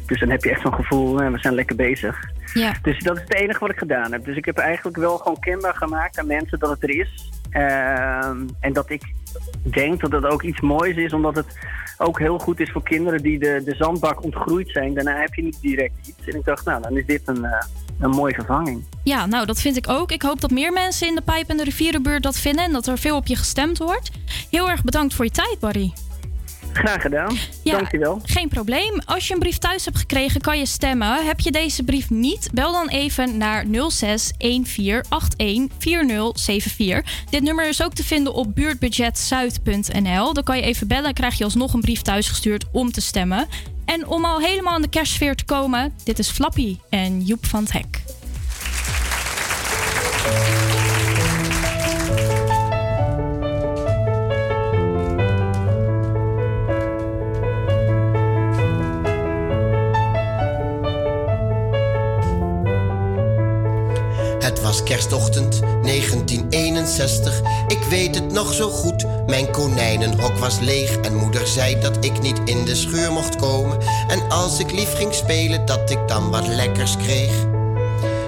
Speaker 29: Dus dan heb je echt zo'n gevoel, eh, we zijn lekker bezig.
Speaker 7: Ja.
Speaker 29: Dus dat is het enige wat ik gedaan heb. Dus ik heb eigenlijk wel gewoon kenbaar gemaakt aan mensen dat het er is. Ehm, en dat ik denk dat het ook iets moois is, omdat het ook heel goed is voor kinderen die de, de zandbak ontgroeid zijn. Daarna heb je niet direct iets. En ik dacht, nou, dan is dit een, eh, een mooie vervanging.
Speaker 7: Ja, nou, dat vind ik ook. Ik hoop dat meer mensen in de Pijp en de Rivierenbuurt dat vinden en dat er veel op je gestemd wordt. Heel erg bedankt voor je tijd, Barry.
Speaker 29: Graag gedaan.
Speaker 7: Ja,
Speaker 29: Dankjewel.
Speaker 7: Geen probleem. Als je een brief thuis hebt gekregen, kan je stemmen. Heb je deze brief niet? Bel dan even naar 06 1481 4074. Dit nummer is ook te vinden op buurtbudgetzuid.nl. Dan kan je even bellen en krijg je alsnog een brief thuisgestuurd om te stemmen. En om al helemaal in de kerstsfeer te komen, dit is Flappy en Joep van het Hek.
Speaker 30: Kerstochtend 1961. Ik weet het nog zo goed. Mijn konijnenhok was leeg en moeder zei dat ik niet in de schuur mocht komen. En als ik lief ging spelen, dat ik dan wat lekkers kreeg.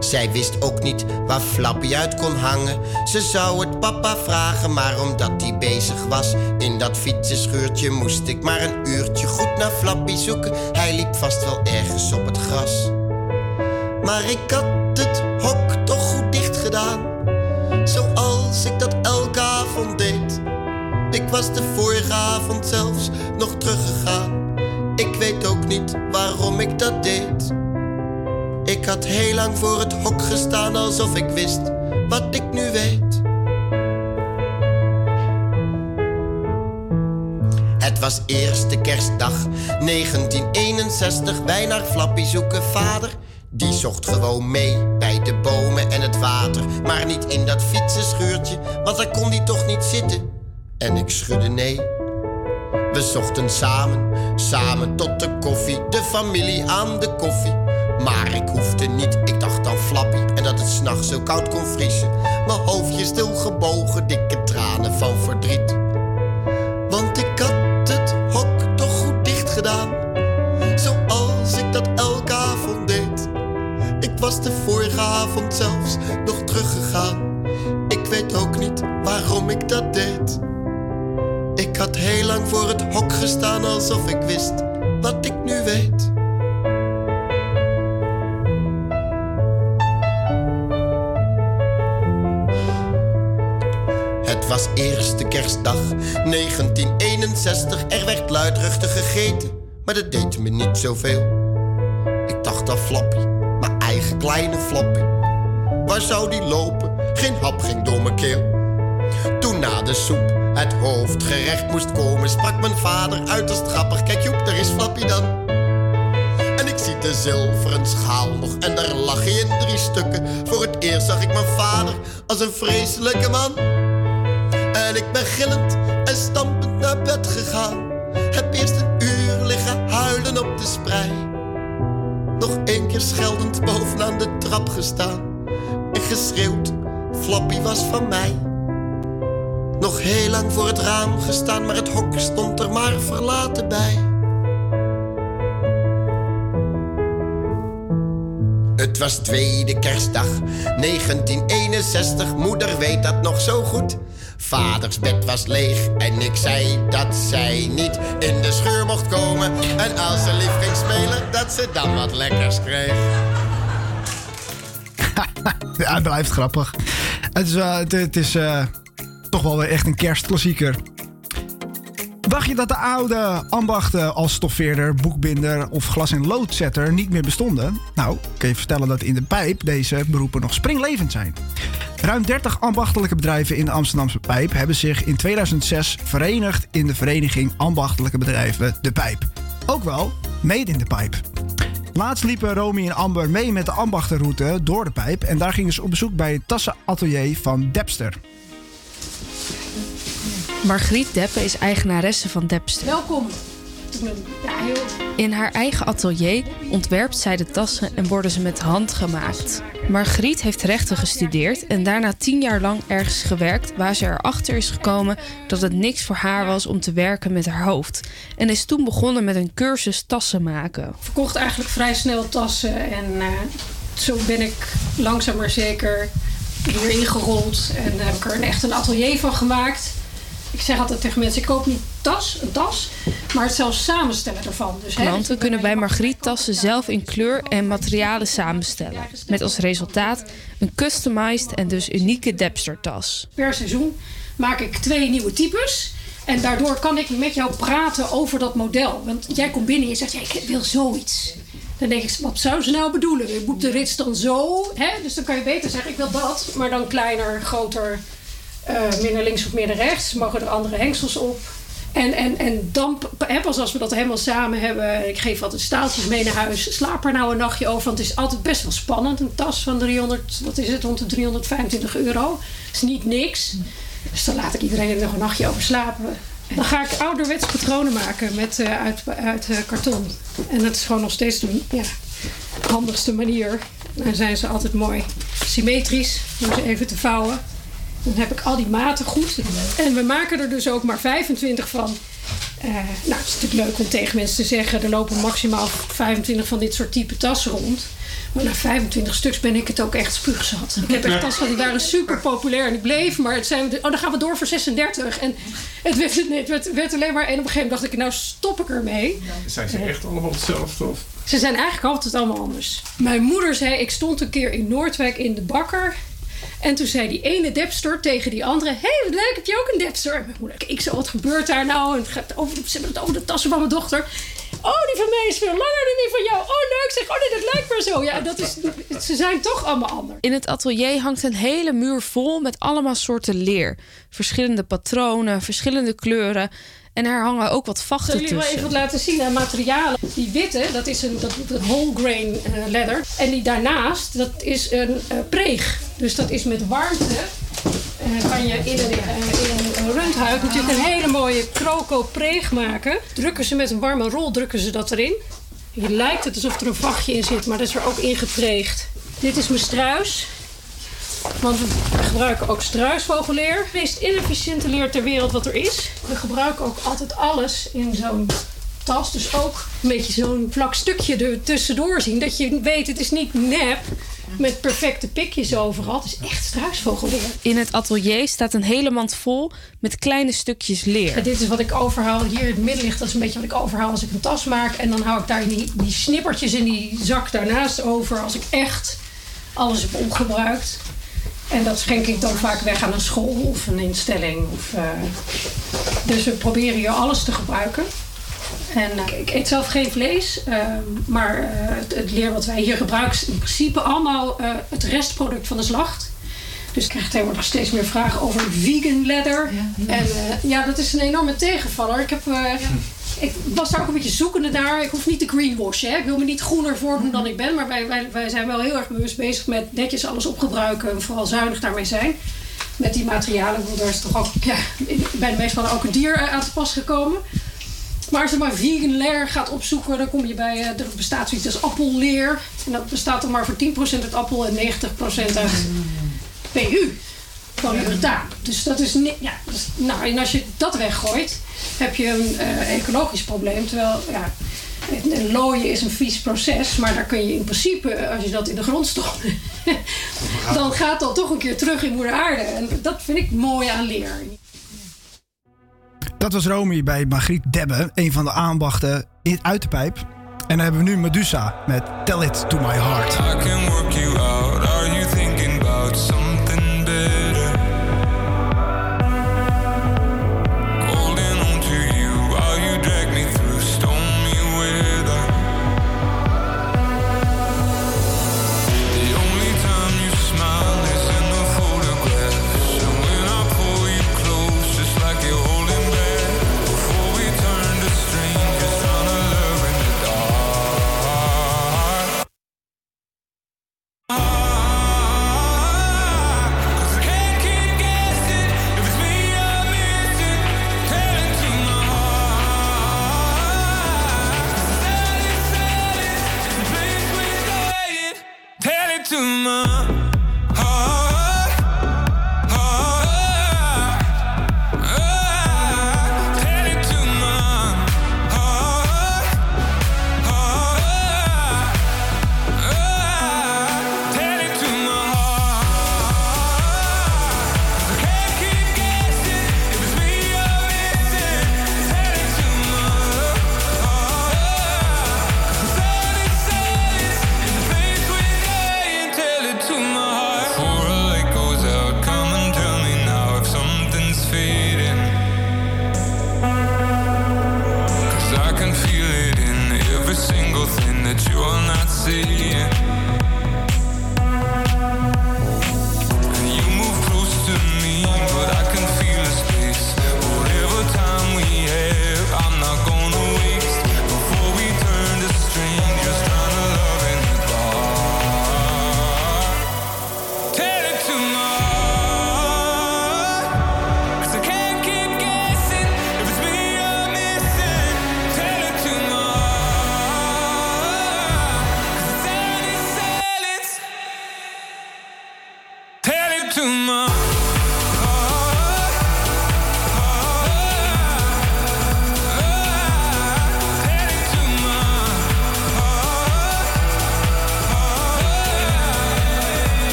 Speaker 30: Zij wist ook niet waar Flappy uit kon hangen. Ze zou het papa vragen, maar omdat hij bezig was in dat fietsenschuurtje, moest ik maar een uurtje goed naar Flappy zoeken. Hij liep vast wel ergens op het gras. Maar ik had het hok toch goed zoals ik dat elke avond deed. Ik was de vorige avond zelfs nog teruggegaan. Ik weet ook niet waarom ik dat deed. Ik had heel lang voor het hok gestaan alsof ik wist wat ik nu weet. Het was eerste kerstdag 1961. Wij naar Flappy zoeken vader. Die zocht gewoon mee bij de bomen en het water. Maar niet in dat fietsenschuurtje, want daar kon hij toch niet zitten. En ik schudde nee. We zochten samen, samen tot de koffie. De familie aan de koffie. Maar ik hoefde niet, ik dacht aan Flappy en dat het s'nachts zo koud kon vriezen. Mijn hoofdje stil gebogen, dikke tranen van verdriet. Want ik had het hok toch goed dicht gedaan, de vorige avond zelfs nog teruggegaan. Ik weet ook niet waarom ik dat deed. Ik had heel lang voor het hok gestaan alsof ik wist wat ik nu weet. Het was eerste kerstdag 1961. Er werd luidruchtig gegeten, maar dat deed me niet zoveel. Ik dacht aan Flappy, mijn eigen kleine Flappy. Waar zou die lopen? Geen hap ging door mijn keel. Toen na de soep het hoofdgerecht moest komen, sprak mijn vader uiterst grappig. Kijk Joep, daar is Flappy dan. En ik zie de zilveren schaal nog en daar lag hij in drie stukken. Voor het eerst zag ik mijn vader als een vreselijke man. En ik ben gillend en stampend naar bed gegaan. Heb eerst een uur liggen huilen op de sprei. Nog één keer scheldend bovenaan de trap gestaan. En geschreeuwd, Flappy was van mij. Nog heel lang voor het raam gestaan, maar het hok stond er maar verlaten bij. Het was tweede kerstdag 1961, moeder weet dat nog zo goed. Vaders bed was leeg en ik zei dat zij niet in de scheur mocht komen. En als ze lief ging spelen, dat ze dan wat lekkers kreeg.
Speaker 5: Het blijft grappig. Het is, eh, het, is eh, toch wel weer echt een kerstklassieker. Dacht je dat de oude ambachten als stoffeerder, boekbinder of glas- en loodzetter niet meer bestonden? Nou, kan je vertellen dat in de pijp deze beroepen nog springlevend zijn. Ruim 30 ambachtelijke bedrijven in de Amsterdamse Pijp hebben zich in 2006 verenigd in de vereniging Ambachtelijke Bedrijven De Pijp. Ook wel Made in de Pijp. Laatst liepen Romy en Amber mee met de ambachtenroute door de pijp en daar gingen ze op bezoek bij het tassenatelier van Depster.
Speaker 23: Margriet Deppe is eigenaresse van Depster.
Speaker 31: Welkom.
Speaker 23: In haar eigen atelier ontwerpt zij de tassen en worden ze met hand gemaakt. Margriet heeft rechten gestudeerd en daarna tien jaar lang ergens gewerkt waar ze erachter is gekomen dat het niks voor haar was om te werken met haar hoofd. En is toen begonnen met een cursus tassen maken.
Speaker 31: verkocht eigenlijk vrij snel tassen. En eh, zo ben ik langzaam maar zeker weer ingerold. En heb ik er echt een atelier van gemaakt. Ik zeg altijd tegen mensen, ik koop niet tas, een tas, maar het zelfs samenstellen ervan. Dus, hè,
Speaker 23: Klanten kunnen bij Margriet tassen zelf in kleur en materialen samenstellen. Met als resultaat een customized en dus unieke Depster tas.
Speaker 31: per seizoen maak ik twee nieuwe types. En daardoor kan ik met jou praten over dat model. Want jij komt binnen en je zegt, ja, ik wil zoiets. Dan denk ik, wat zou ze nou bedoelen? Je boekt de rits dan zo. Hè? Dus dan kan je beter zeggen, ik wil dat. Maar dan kleiner, groter, eh, minder links of minder rechts. Mogen er andere hengsels op. En, en, en dan, pas als we dat helemaal samen hebben... ik geef altijd staaltjes mee naar huis. Slaap er nou een nachtje over, want het is altijd best wel spannend. Een tas van 300, wat is het, rond de 325 euro. is niet niks. Dus dan laat ik iedereen er nog een nachtje over slapen. En dan ga ik ouderwets patronen maken met, eh, uit, uit eh, karton. En dat is gewoon nog steeds de ja, handigste manier. Dan zijn ze altijd mooi symmetrisch, om ze even te vouwen. Dan heb ik al die maten goed. En we maken er dus ook maar 25 van. Eh, nou, het is natuurlijk leuk om tegen mensen te zeggen... er lopen maximaal 25 van dit soort type tassen rond. Maar na 25 stuks ben ik het ook echt spuugzat. Ik heb echt tassen gehad, die waren super populair. En ik bleef, maar het zijn... Oh, dan gaan we door voor 36. En het werd, het werd, werd alleen maar... En op een gegeven moment dacht ik, nou stop ik ermee.
Speaker 32: Zijn ze echt allemaal hetzelfde? Of?
Speaker 31: Ze zijn eigenlijk altijd allemaal anders. Mijn moeder zei, ik stond een keer in Noordwijk in de bakker. En toen zei die ene depster tegen die andere... Hé, hey, wat leuk, heb je ook een depster? En mijn moeder, ik zo, wat gebeurt daar nou? En het gaat over, ze hebben het over de tassen van mijn dochter. Oh, die van mij is veel langer dan die van jou. Oh, leuk. Zeg, oh nee, dat lijkt maar zo. Ja, dat is, ze zijn toch allemaal anders.
Speaker 33: In het atelier hangt een hele muur vol met allemaal soorten leer. Verschillende patronen, verschillende kleuren. En er hangen ook wat
Speaker 31: Ik
Speaker 33: vachten
Speaker 31: zal jullie wel
Speaker 33: tussen.
Speaker 31: even wat laten zien aan materialen. Die witte, dat is een dat, dat whole grain eh, leather. En die daarnaast, dat is een eh, preeg. Dus dat is met warmte. eh, kan je in een, in een rundhuid natuurlijk een hele mooie croco preeg maken. Drukken ze met een warme rol, drukken ze dat erin. Hier lijkt het alsof er een vachtje in zit, maar dat is er ook ingepreegd. Dit is mijn struis. Want we gebruiken ook struisvogelleer. Het meest inefficiënte leer ter wereld wat er is. We gebruiken ook altijd alles in zo'n tas. Dus ook een beetje zo'n vlak stukje er tussendoor zien. Dat je weet, het is niet nep met perfecte pikjes overal. Het is echt struisvogelleer.
Speaker 33: In het atelier staat een hele mand vol met kleine stukjes leer.
Speaker 31: Dit is wat ik overhaal. Hier in het midden ligt, dat is een beetje wat ik overhaal als ik een tas maak. En dan hou ik daar die, die snippertjes in die zak daarnaast over. Als ik echt alles heb opgebruikt. En dat schenk ik dan vaak weg aan een school of een instelling. Of, eh, Dus we proberen hier alles te gebruiken. En eh, ik eet zelf geen vlees, eh, maar het, het leer wat wij hier gebruiken is in principe allemaal het restproduct van de slacht. Dus ik krijg tegenwoordig steeds meer vragen over vegan leather. En eh, ja, dat is een enorme tegenvaller. Ik, heb, ik was daar ook een beetje zoekende naar. Ik hoef niet te greenwashen. Hè. Ik wil me niet groener voordoen dan ik ben. Maar wij, wij, wij zijn wel heel erg bewust bezig met netjes alles opgebruiken. En vooral zuinig daarmee zijn. Met die materialen. Ik bedoel, Daar is toch ook ja, bij de meeste ook een dier eh, aan te pas gekomen. Maar als je maar vegan leer gaat opzoeken, dan kom je bij. eh, er bestaat zoiets als appelleer. En dat bestaat dan maar voor 10% uit appel en 90% uit PU. Polyurethaan. Dus dat is niet. Ja, dus, nou, en als je dat weggooit, heb je een eh, ecologisch probleem. Terwijl, ja. het- het Looien is een vies proces, maar daar kun je in principe, eh, als je dat in de grond stopt, dan gaat dat toch een keer terug in moeder aarde. En dat vind ik mooi aan leer.
Speaker 5: Dat was Romy bij Margriet Debbe, een van de aanbachten in- uit de pijp. En dan hebben we nu Medusa met Tell It To My Heart.
Speaker 34: I can work you out. Are you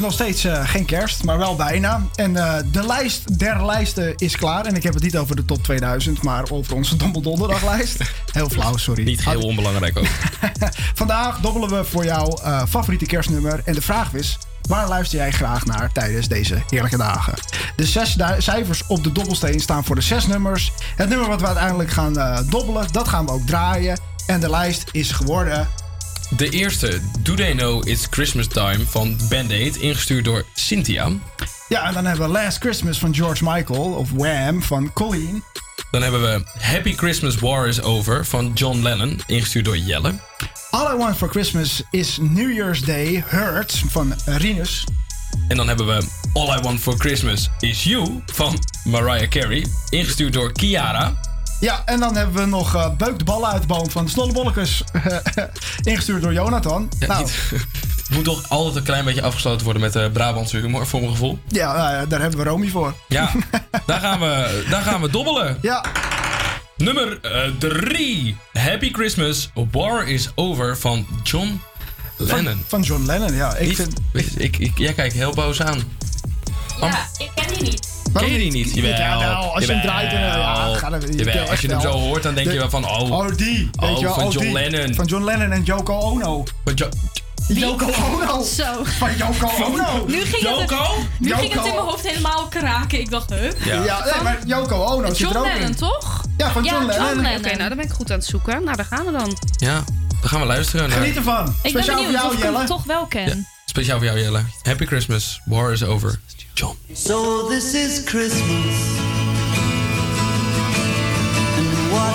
Speaker 34: is
Speaker 5: nog steeds eh, geen kerst, maar wel bijna. En eh, de lijst der lijsten is klaar. En ik heb het niet over de top 2000, maar over onze Dommel Donderdaglijst. Heel flauw, sorry.
Speaker 16: Niet heel onbelangrijk ook.
Speaker 5: Vandaag dobbelen we voor jouw eh, favoriete kerstnummer. En de vraag is, waar luister jij graag naar tijdens deze heerlijke dagen? De zes cijfers op de dobbelsteen staan voor de zes nummers. Het nummer wat we uiteindelijk gaan eh, dobbelen, dat gaan we ook draaien. En de lijst is geworden...
Speaker 16: De eerste, Do They Know It's Christmas Time van Band Aid, ingestuurd door Cynthia.
Speaker 5: Ja, en dan hebben we Last Christmas van George Michael, of Wham van Colleen.
Speaker 16: Dan hebben we Happy Christmas War is Over van John Lennon, ingestuurd door Jelle.
Speaker 5: All I Want for Christmas is New Year's Day, Hurt van Rinus.
Speaker 16: En dan hebben we All I Want for Christmas is You van Mariah Carey, ingestuurd door Kiara.
Speaker 5: Ja, en dan hebben we nog eh, Beuk de ballen uit de boom van de Snollebollekes. ingestuurd door Jonathan.
Speaker 16: Ja,
Speaker 5: nou,
Speaker 16: niet- Het moet toch altijd een klein beetje afgesloten worden met de Brabantse humor, voor mijn gevoel.
Speaker 5: ja, nou ja, daar hebben we Romy voor.
Speaker 16: Ja, daar gaan we, daar gaan we dobbelen.
Speaker 5: Ja.
Speaker 16: Nummer 3. Happy Christmas, War is Over van John Lennon.
Speaker 5: Van John Lennon, ja. Ik vind...
Speaker 16: ik, ik, jij kijkt heel boos aan.
Speaker 7: Ja, ik ken die niet.
Speaker 16: Ken je die niet? Jawel.
Speaker 5: Jawel, als je hem draait, dan, ja, ga dan- je
Speaker 16: Jawel,
Speaker 5: kent
Speaker 16: als je hem zo hoort, dan denk
Speaker 5: De-
Speaker 16: je wel van... Oh,
Speaker 5: Oh, die. Weet
Speaker 16: Oh,
Speaker 5: je wel,
Speaker 16: van
Speaker 5: oh,
Speaker 16: John
Speaker 5: die.
Speaker 16: Lennon.
Speaker 5: Van John Lennon en Yoko Ono.
Speaker 16: Van Jo-
Speaker 5: Yoko Ono.
Speaker 7: Zo.
Speaker 5: Van Yoko Ono.
Speaker 7: Nu ging, het, nu ging het in mijn hoofd helemaal kraken. Ik dacht, huh?
Speaker 5: Ja, nee, maar Yoko Ono zit
Speaker 23: John
Speaker 5: er ook
Speaker 23: Lennon,
Speaker 5: in.
Speaker 23: toch?
Speaker 5: Ja, van John Lennon.
Speaker 23: Oké, nou dan ben ik goed aan het zoeken. Nou, daar gaan we dan.
Speaker 16: Ja, dan gaan we luisteren. naar-
Speaker 5: Geniet ervan.
Speaker 7: Ik ben
Speaker 5: Speciaal voor jou,
Speaker 7: of ik hem
Speaker 5: Jelle.
Speaker 7: toch wel ken.
Speaker 16: Speciaal voor jou, Jelle. Happy Christmas, War is Over. John.
Speaker 35: So this is Christmas. And what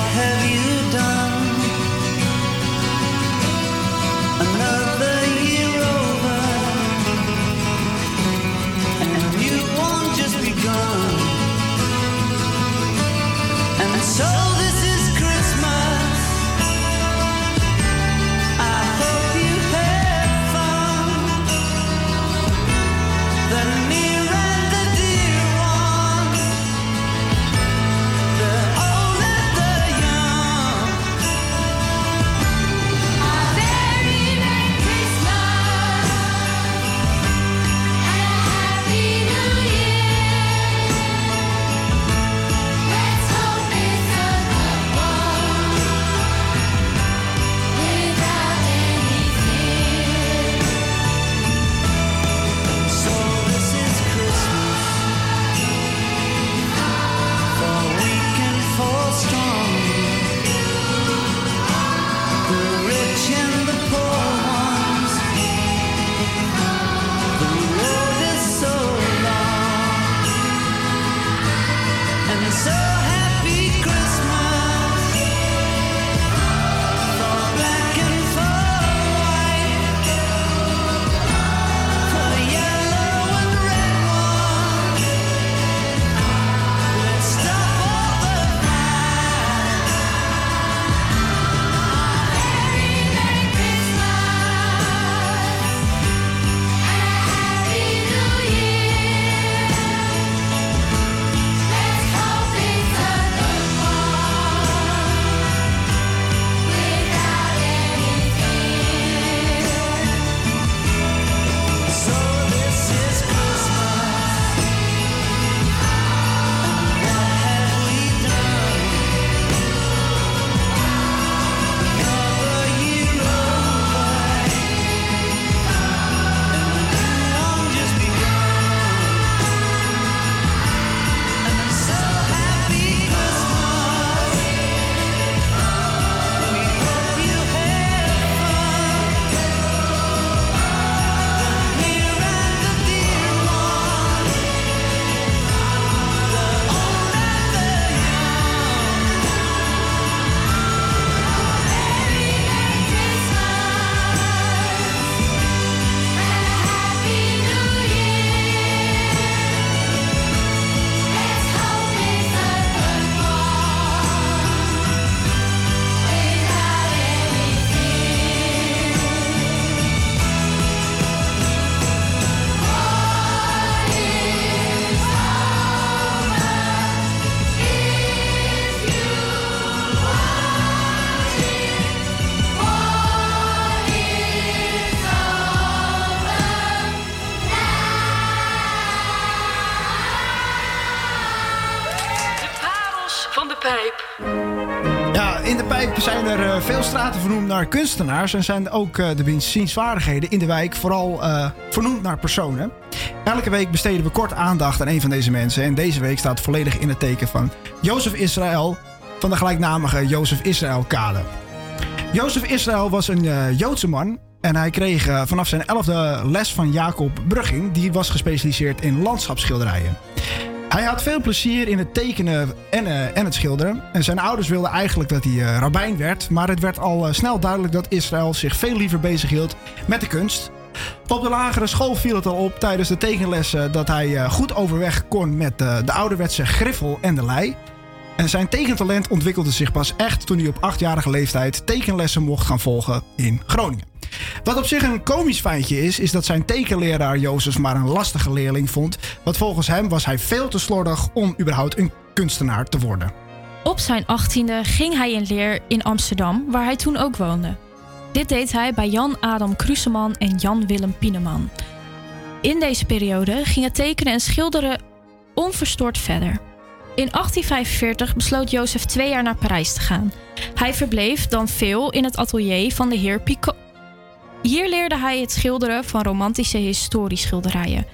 Speaker 5: er eh, veel straten vernoemd naar kunstenaars en zijn ook eh, de bezienswaardigheden in de wijk vooral eh, vernoemd naar personen. Elke week besteden we kort aandacht aan een van deze mensen en deze week staat volledig in het teken van Jozef Israël van de gelijknamige Jozef Israël Kade. Jozef Israël was een Joodse man en hij kreeg vanaf zijn elfde les van Jacob Brugging, die was gespecialiseerd in landschapsschilderijen. Hij had veel plezier in het tekenen en, eh, en het schilderen. En zijn ouders wilden eigenlijk dat hij eh, rabbijn werd. Maar het werd al eh, snel duidelijk dat Israël zich veel liever bezighield met de kunst. Op de lagere school viel het al op tijdens de tekenlessen dat hij goed overweg kon met de ouderwetse griffel en de lei. En zijn tekentalent ontwikkelde zich pas echt toen hij op achtjarige leeftijd tekenlessen mocht gaan volgen in Groningen. Wat op zich een komisch feitje is, is dat zijn tekenleraar Jozef maar een lastige leerling vond. Want volgens hem was hij veel te slordig om überhaupt een kunstenaar te worden.
Speaker 7: Op zijn achttiende ging hij in leer in Amsterdam, waar hij toen ook woonde. Dit deed hij bij Jan Adam Kruseman en Jan Willem Pieneman. In deze periode ging het tekenen en schilderen onverstoord verder. In 1845 besloot Jozef twee jaar naar Parijs te gaan. Hij verbleef dan veel in het atelier van de heer Picot. Hier leerde hij het schilderen van romantische historieschilderijen.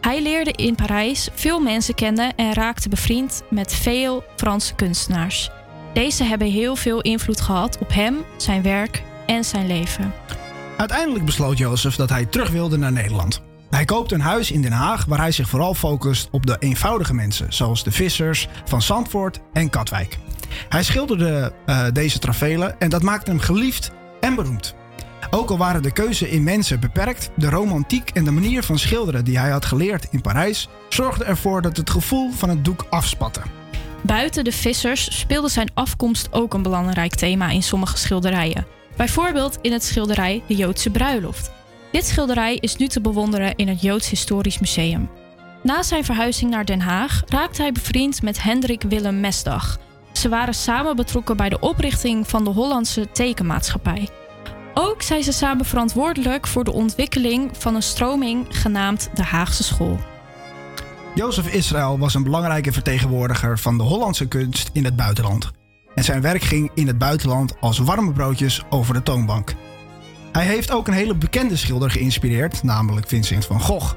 Speaker 7: Hij leerde in Parijs veel mensen kennen en raakte bevriend met veel Franse kunstenaars. Deze hebben heel veel invloed gehad op hem, zijn werk en zijn leven.
Speaker 5: Uiteindelijk besloot Jozef dat hij terug wilde naar Nederland. Hij koopt een huis in Den Haag waar hij zich vooral focust op de eenvoudige mensen, zoals de vissers van Zandvoort en Katwijk. Hij schilderde eh, deze travelen en dat maakte hem geliefd en beroemd. Ook al waren de keuze in mensen beperkt, de romantiek en de manier van schilderen die hij had geleerd in Parijs zorgden ervoor dat het gevoel van het doek afspatte.
Speaker 7: Buiten de vissers speelde zijn afkomst ook een belangrijk thema in sommige schilderijen. Bijvoorbeeld in het schilderij De Joodse Bruiloft. Dit schilderij is nu te bewonderen in het Joods Historisch Museum. Na zijn verhuizing naar Den Haag raakte hij bevriend met Hendrik Willem Mesdag. Ze waren samen betrokken bij de oprichting van de Hollandse Tekenmaatschappij. Ook zijn ze samen verantwoordelijk voor de ontwikkeling van een stroming genaamd de Haagse School.
Speaker 5: Jozef Israël was een belangrijke vertegenwoordiger van de Hollandse kunst in het buitenland. En zijn werk ging in het buitenland als warme broodjes over de toonbank. Hij heeft ook een hele bekende schilder geïnspireerd, namelijk Vincent van Gogh.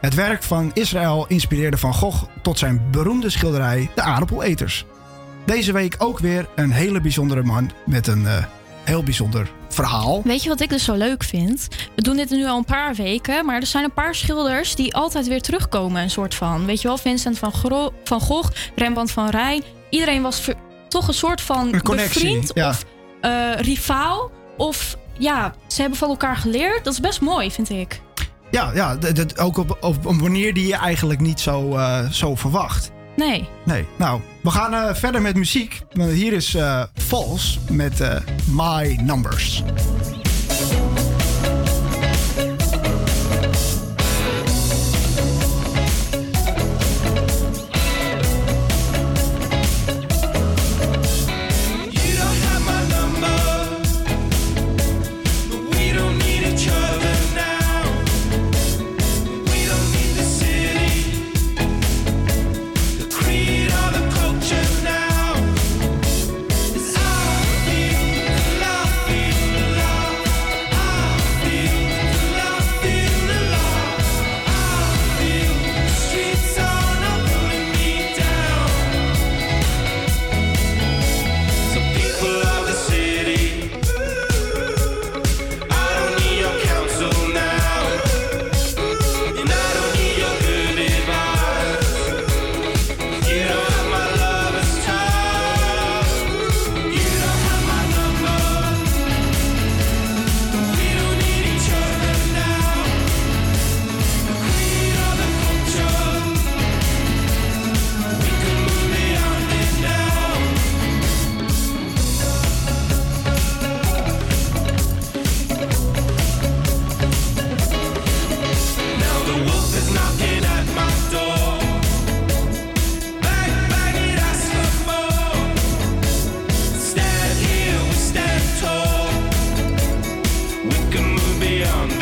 Speaker 5: Het werk van Israël inspireerde Van Gogh tot zijn beroemde schilderij De Aardappeleters. Deze week ook weer een hele bijzondere man met een eh, heel bijzonder verhaal.
Speaker 7: Weet je wat ik dus zo leuk vind? We doen dit nu al een paar weken, maar er zijn een paar schilders die altijd weer terugkomen, een soort van. Weet je wel, Vincent van, Gro- van Gogh, Rembrandt van Rijn. Iedereen was toch een soort van
Speaker 5: Een
Speaker 7: bevriend
Speaker 5: ja.
Speaker 7: of eh, rivaal. Of ja, ze hebben van elkaar geleerd. Dat is best mooi, vind ik.
Speaker 5: Ja, ja ook op, op een manier die je eigenlijk niet zo, eh, zo verwacht.
Speaker 7: Nee.
Speaker 5: Nee, nou, we gaan eh, verder met muziek. Hier is eh False met eh, My Numbers.
Speaker 35: young.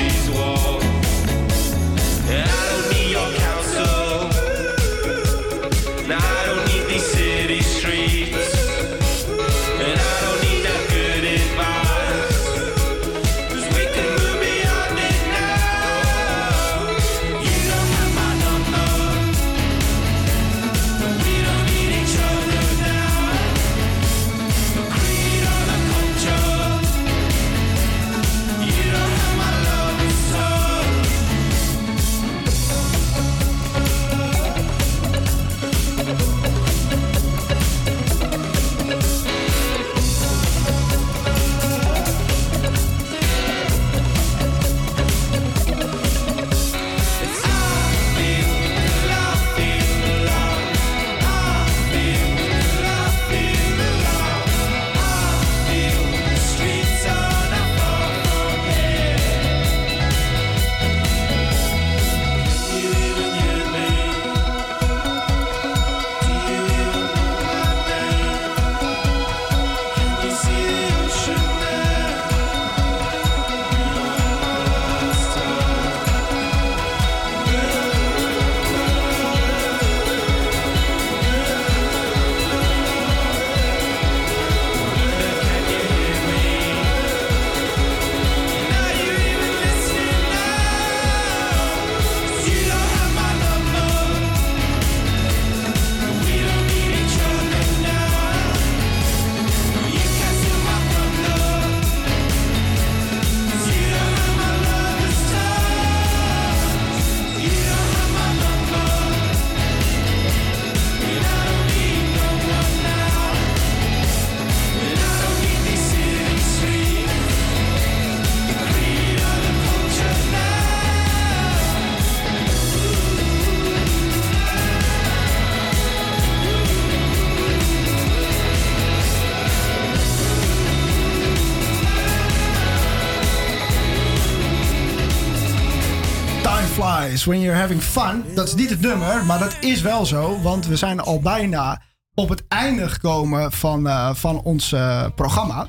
Speaker 5: Eyes, When You're Having Fun. Dat is niet het nummer, maar dat is wel zo. Want we zijn al bijna op het einde gekomen van, eh, van ons eh, programma.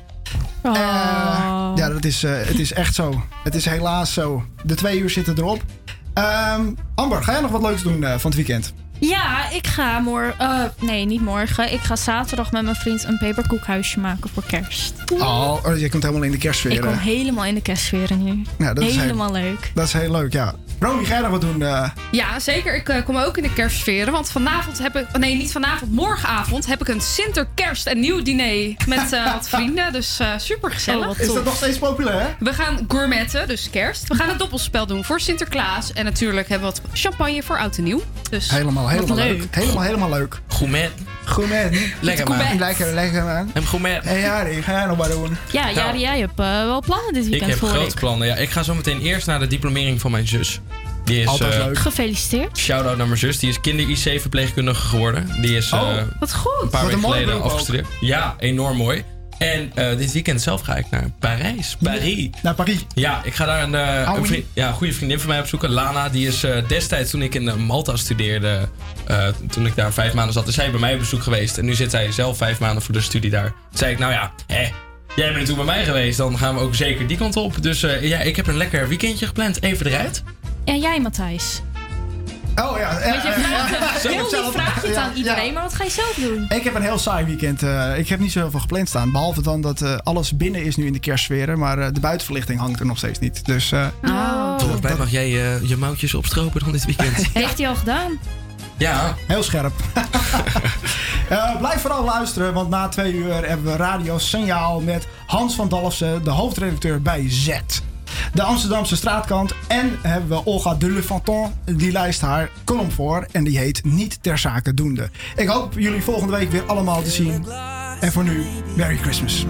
Speaker 7: Oh.
Speaker 5: Eh, ja, dat is, het is echt zo. Het is helaas zo. De twee uur zitten erop. Ehm, Amber, ga jij nog wat leuks doen van het weekend?
Speaker 7: Ja, ik ga morgen... nee, niet morgen. Ik ga zaterdag met mijn vriend een peperkoekhuisje maken voor kerst.
Speaker 5: Oh, oh, je komt helemaal in de kerstsfeer.
Speaker 7: Ik kom helemaal in de kerstsfeer nu.
Speaker 5: Ja, dat is
Speaker 7: helemaal
Speaker 5: heel-
Speaker 7: leuk.
Speaker 5: Dat is heel leuk, ja. Romy, ga jij nog wat doen? eh?
Speaker 23: Ja, zeker. Ik eh, kom ook in de kerstsferen. Want vanavond heb ik... Nee, niet vanavond. Morgenavond heb ik een Sinterkerst en nieuw diner met eh, wat vrienden. Dus eh super gezellig.
Speaker 5: is dat nog steeds populair?
Speaker 23: We gaan gourmetten, dus kerst. We gaan een doppelspel doen voor Sinterklaas. En natuurlijk hebben we wat champagne voor oud en nieuw. Dus
Speaker 5: Helemaal, helemaal leuk. Helemaal, helemaal leuk.
Speaker 16: Gourmet.
Speaker 5: Gourmet.
Speaker 16: Lekker, man.
Speaker 5: Lekker, lekker man.
Speaker 16: En gourmet.
Speaker 5: En ja, die ga jij nog maar doen.
Speaker 7: Ja, Jari, jij hebt eh, wel plannen dit
Speaker 16: Ik
Speaker 7: weekend
Speaker 16: heb
Speaker 7: voor
Speaker 16: grote
Speaker 7: ik.
Speaker 16: plannen. Ja, ik ga zo meteen eerst naar de diplomering van mijn zus. Die is,
Speaker 7: Altijd
Speaker 16: eh,
Speaker 7: leuk. Gefeliciteerd.
Speaker 16: Shout-out naar mijn zus. Die is kinder-IC-verpleegkundige geworden. Die is
Speaker 7: Oh,
Speaker 16: eh,
Speaker 7: wat goed.
Speaker 16: een paar
Speaker 7: Wat een
Speaker 16: weken geleden afgestudeerd. Ja, enorm mooi. En eh, dit weekend zelf ga ik naar Parijs. Paris.
Speaker 5: Naar Paris?
Speaker 16: Ja, ik ga daar een, eh, een,
Speaker 5: oui.
Speaker 16: vriend- ja, een goede vriendin van mij opzoeken. Lana, die is eh, destijds toen ik in Malta studeerde... eh, toen ik daar vijf maanden zat, is zij bij mij op bezoek geweest. En nu zit zij zelf vijf maanden voor de studie daar. Toen zei ik, nou ja, hè, jij bent toen bij mij geweest. Dan gaan we ook zeker die kant op. Dus eh, ja, ik heb een lekker weekendje gepland. Even eruit.
Speaker 7: En jij, Matthijs?
Speaker 5: Oh ja.
Speaker 7: Want je
Speaker 5: eh,
Speaker 7: vraagt,
Speaker 5: eh,
Speaker 7: heel lief vraag je het
Speaker 5: ja,
Speaker 7: aan iedereen, maar wat ga je zelf doen?
Speaker 5: Ik heb een heel saai weekend. eh, ik heb niet zoveel gepland staan. Behalve dan dat eh, alles binnen is nu in de kerstsferen. Maar eh, de buitenverlichting hangt er nog steeds niet. Dus eh,
Speaker 7: Oh.
Speaker 16: Volgens mij mag jij eh, je mouwtjes opstropen dan dit weekend.
Speaker 7: Heeft hij al gedaan?
Speaker 16: ja.
Speaker 5: heel scherp. Eh, blijf vooral luisteren, want na twee uur hebben we Radio Signaal met Hans van Dalfsen, de hoofdredacteur bij Z. De Amsterdamse straatkant. En hebben we Olga de Le Fanton, die lijst haar column voor. En die heet Niet ter zake doende. Ik hoop jullie volgende week weer allemaal te zien. En voor nu, Merry Christmas.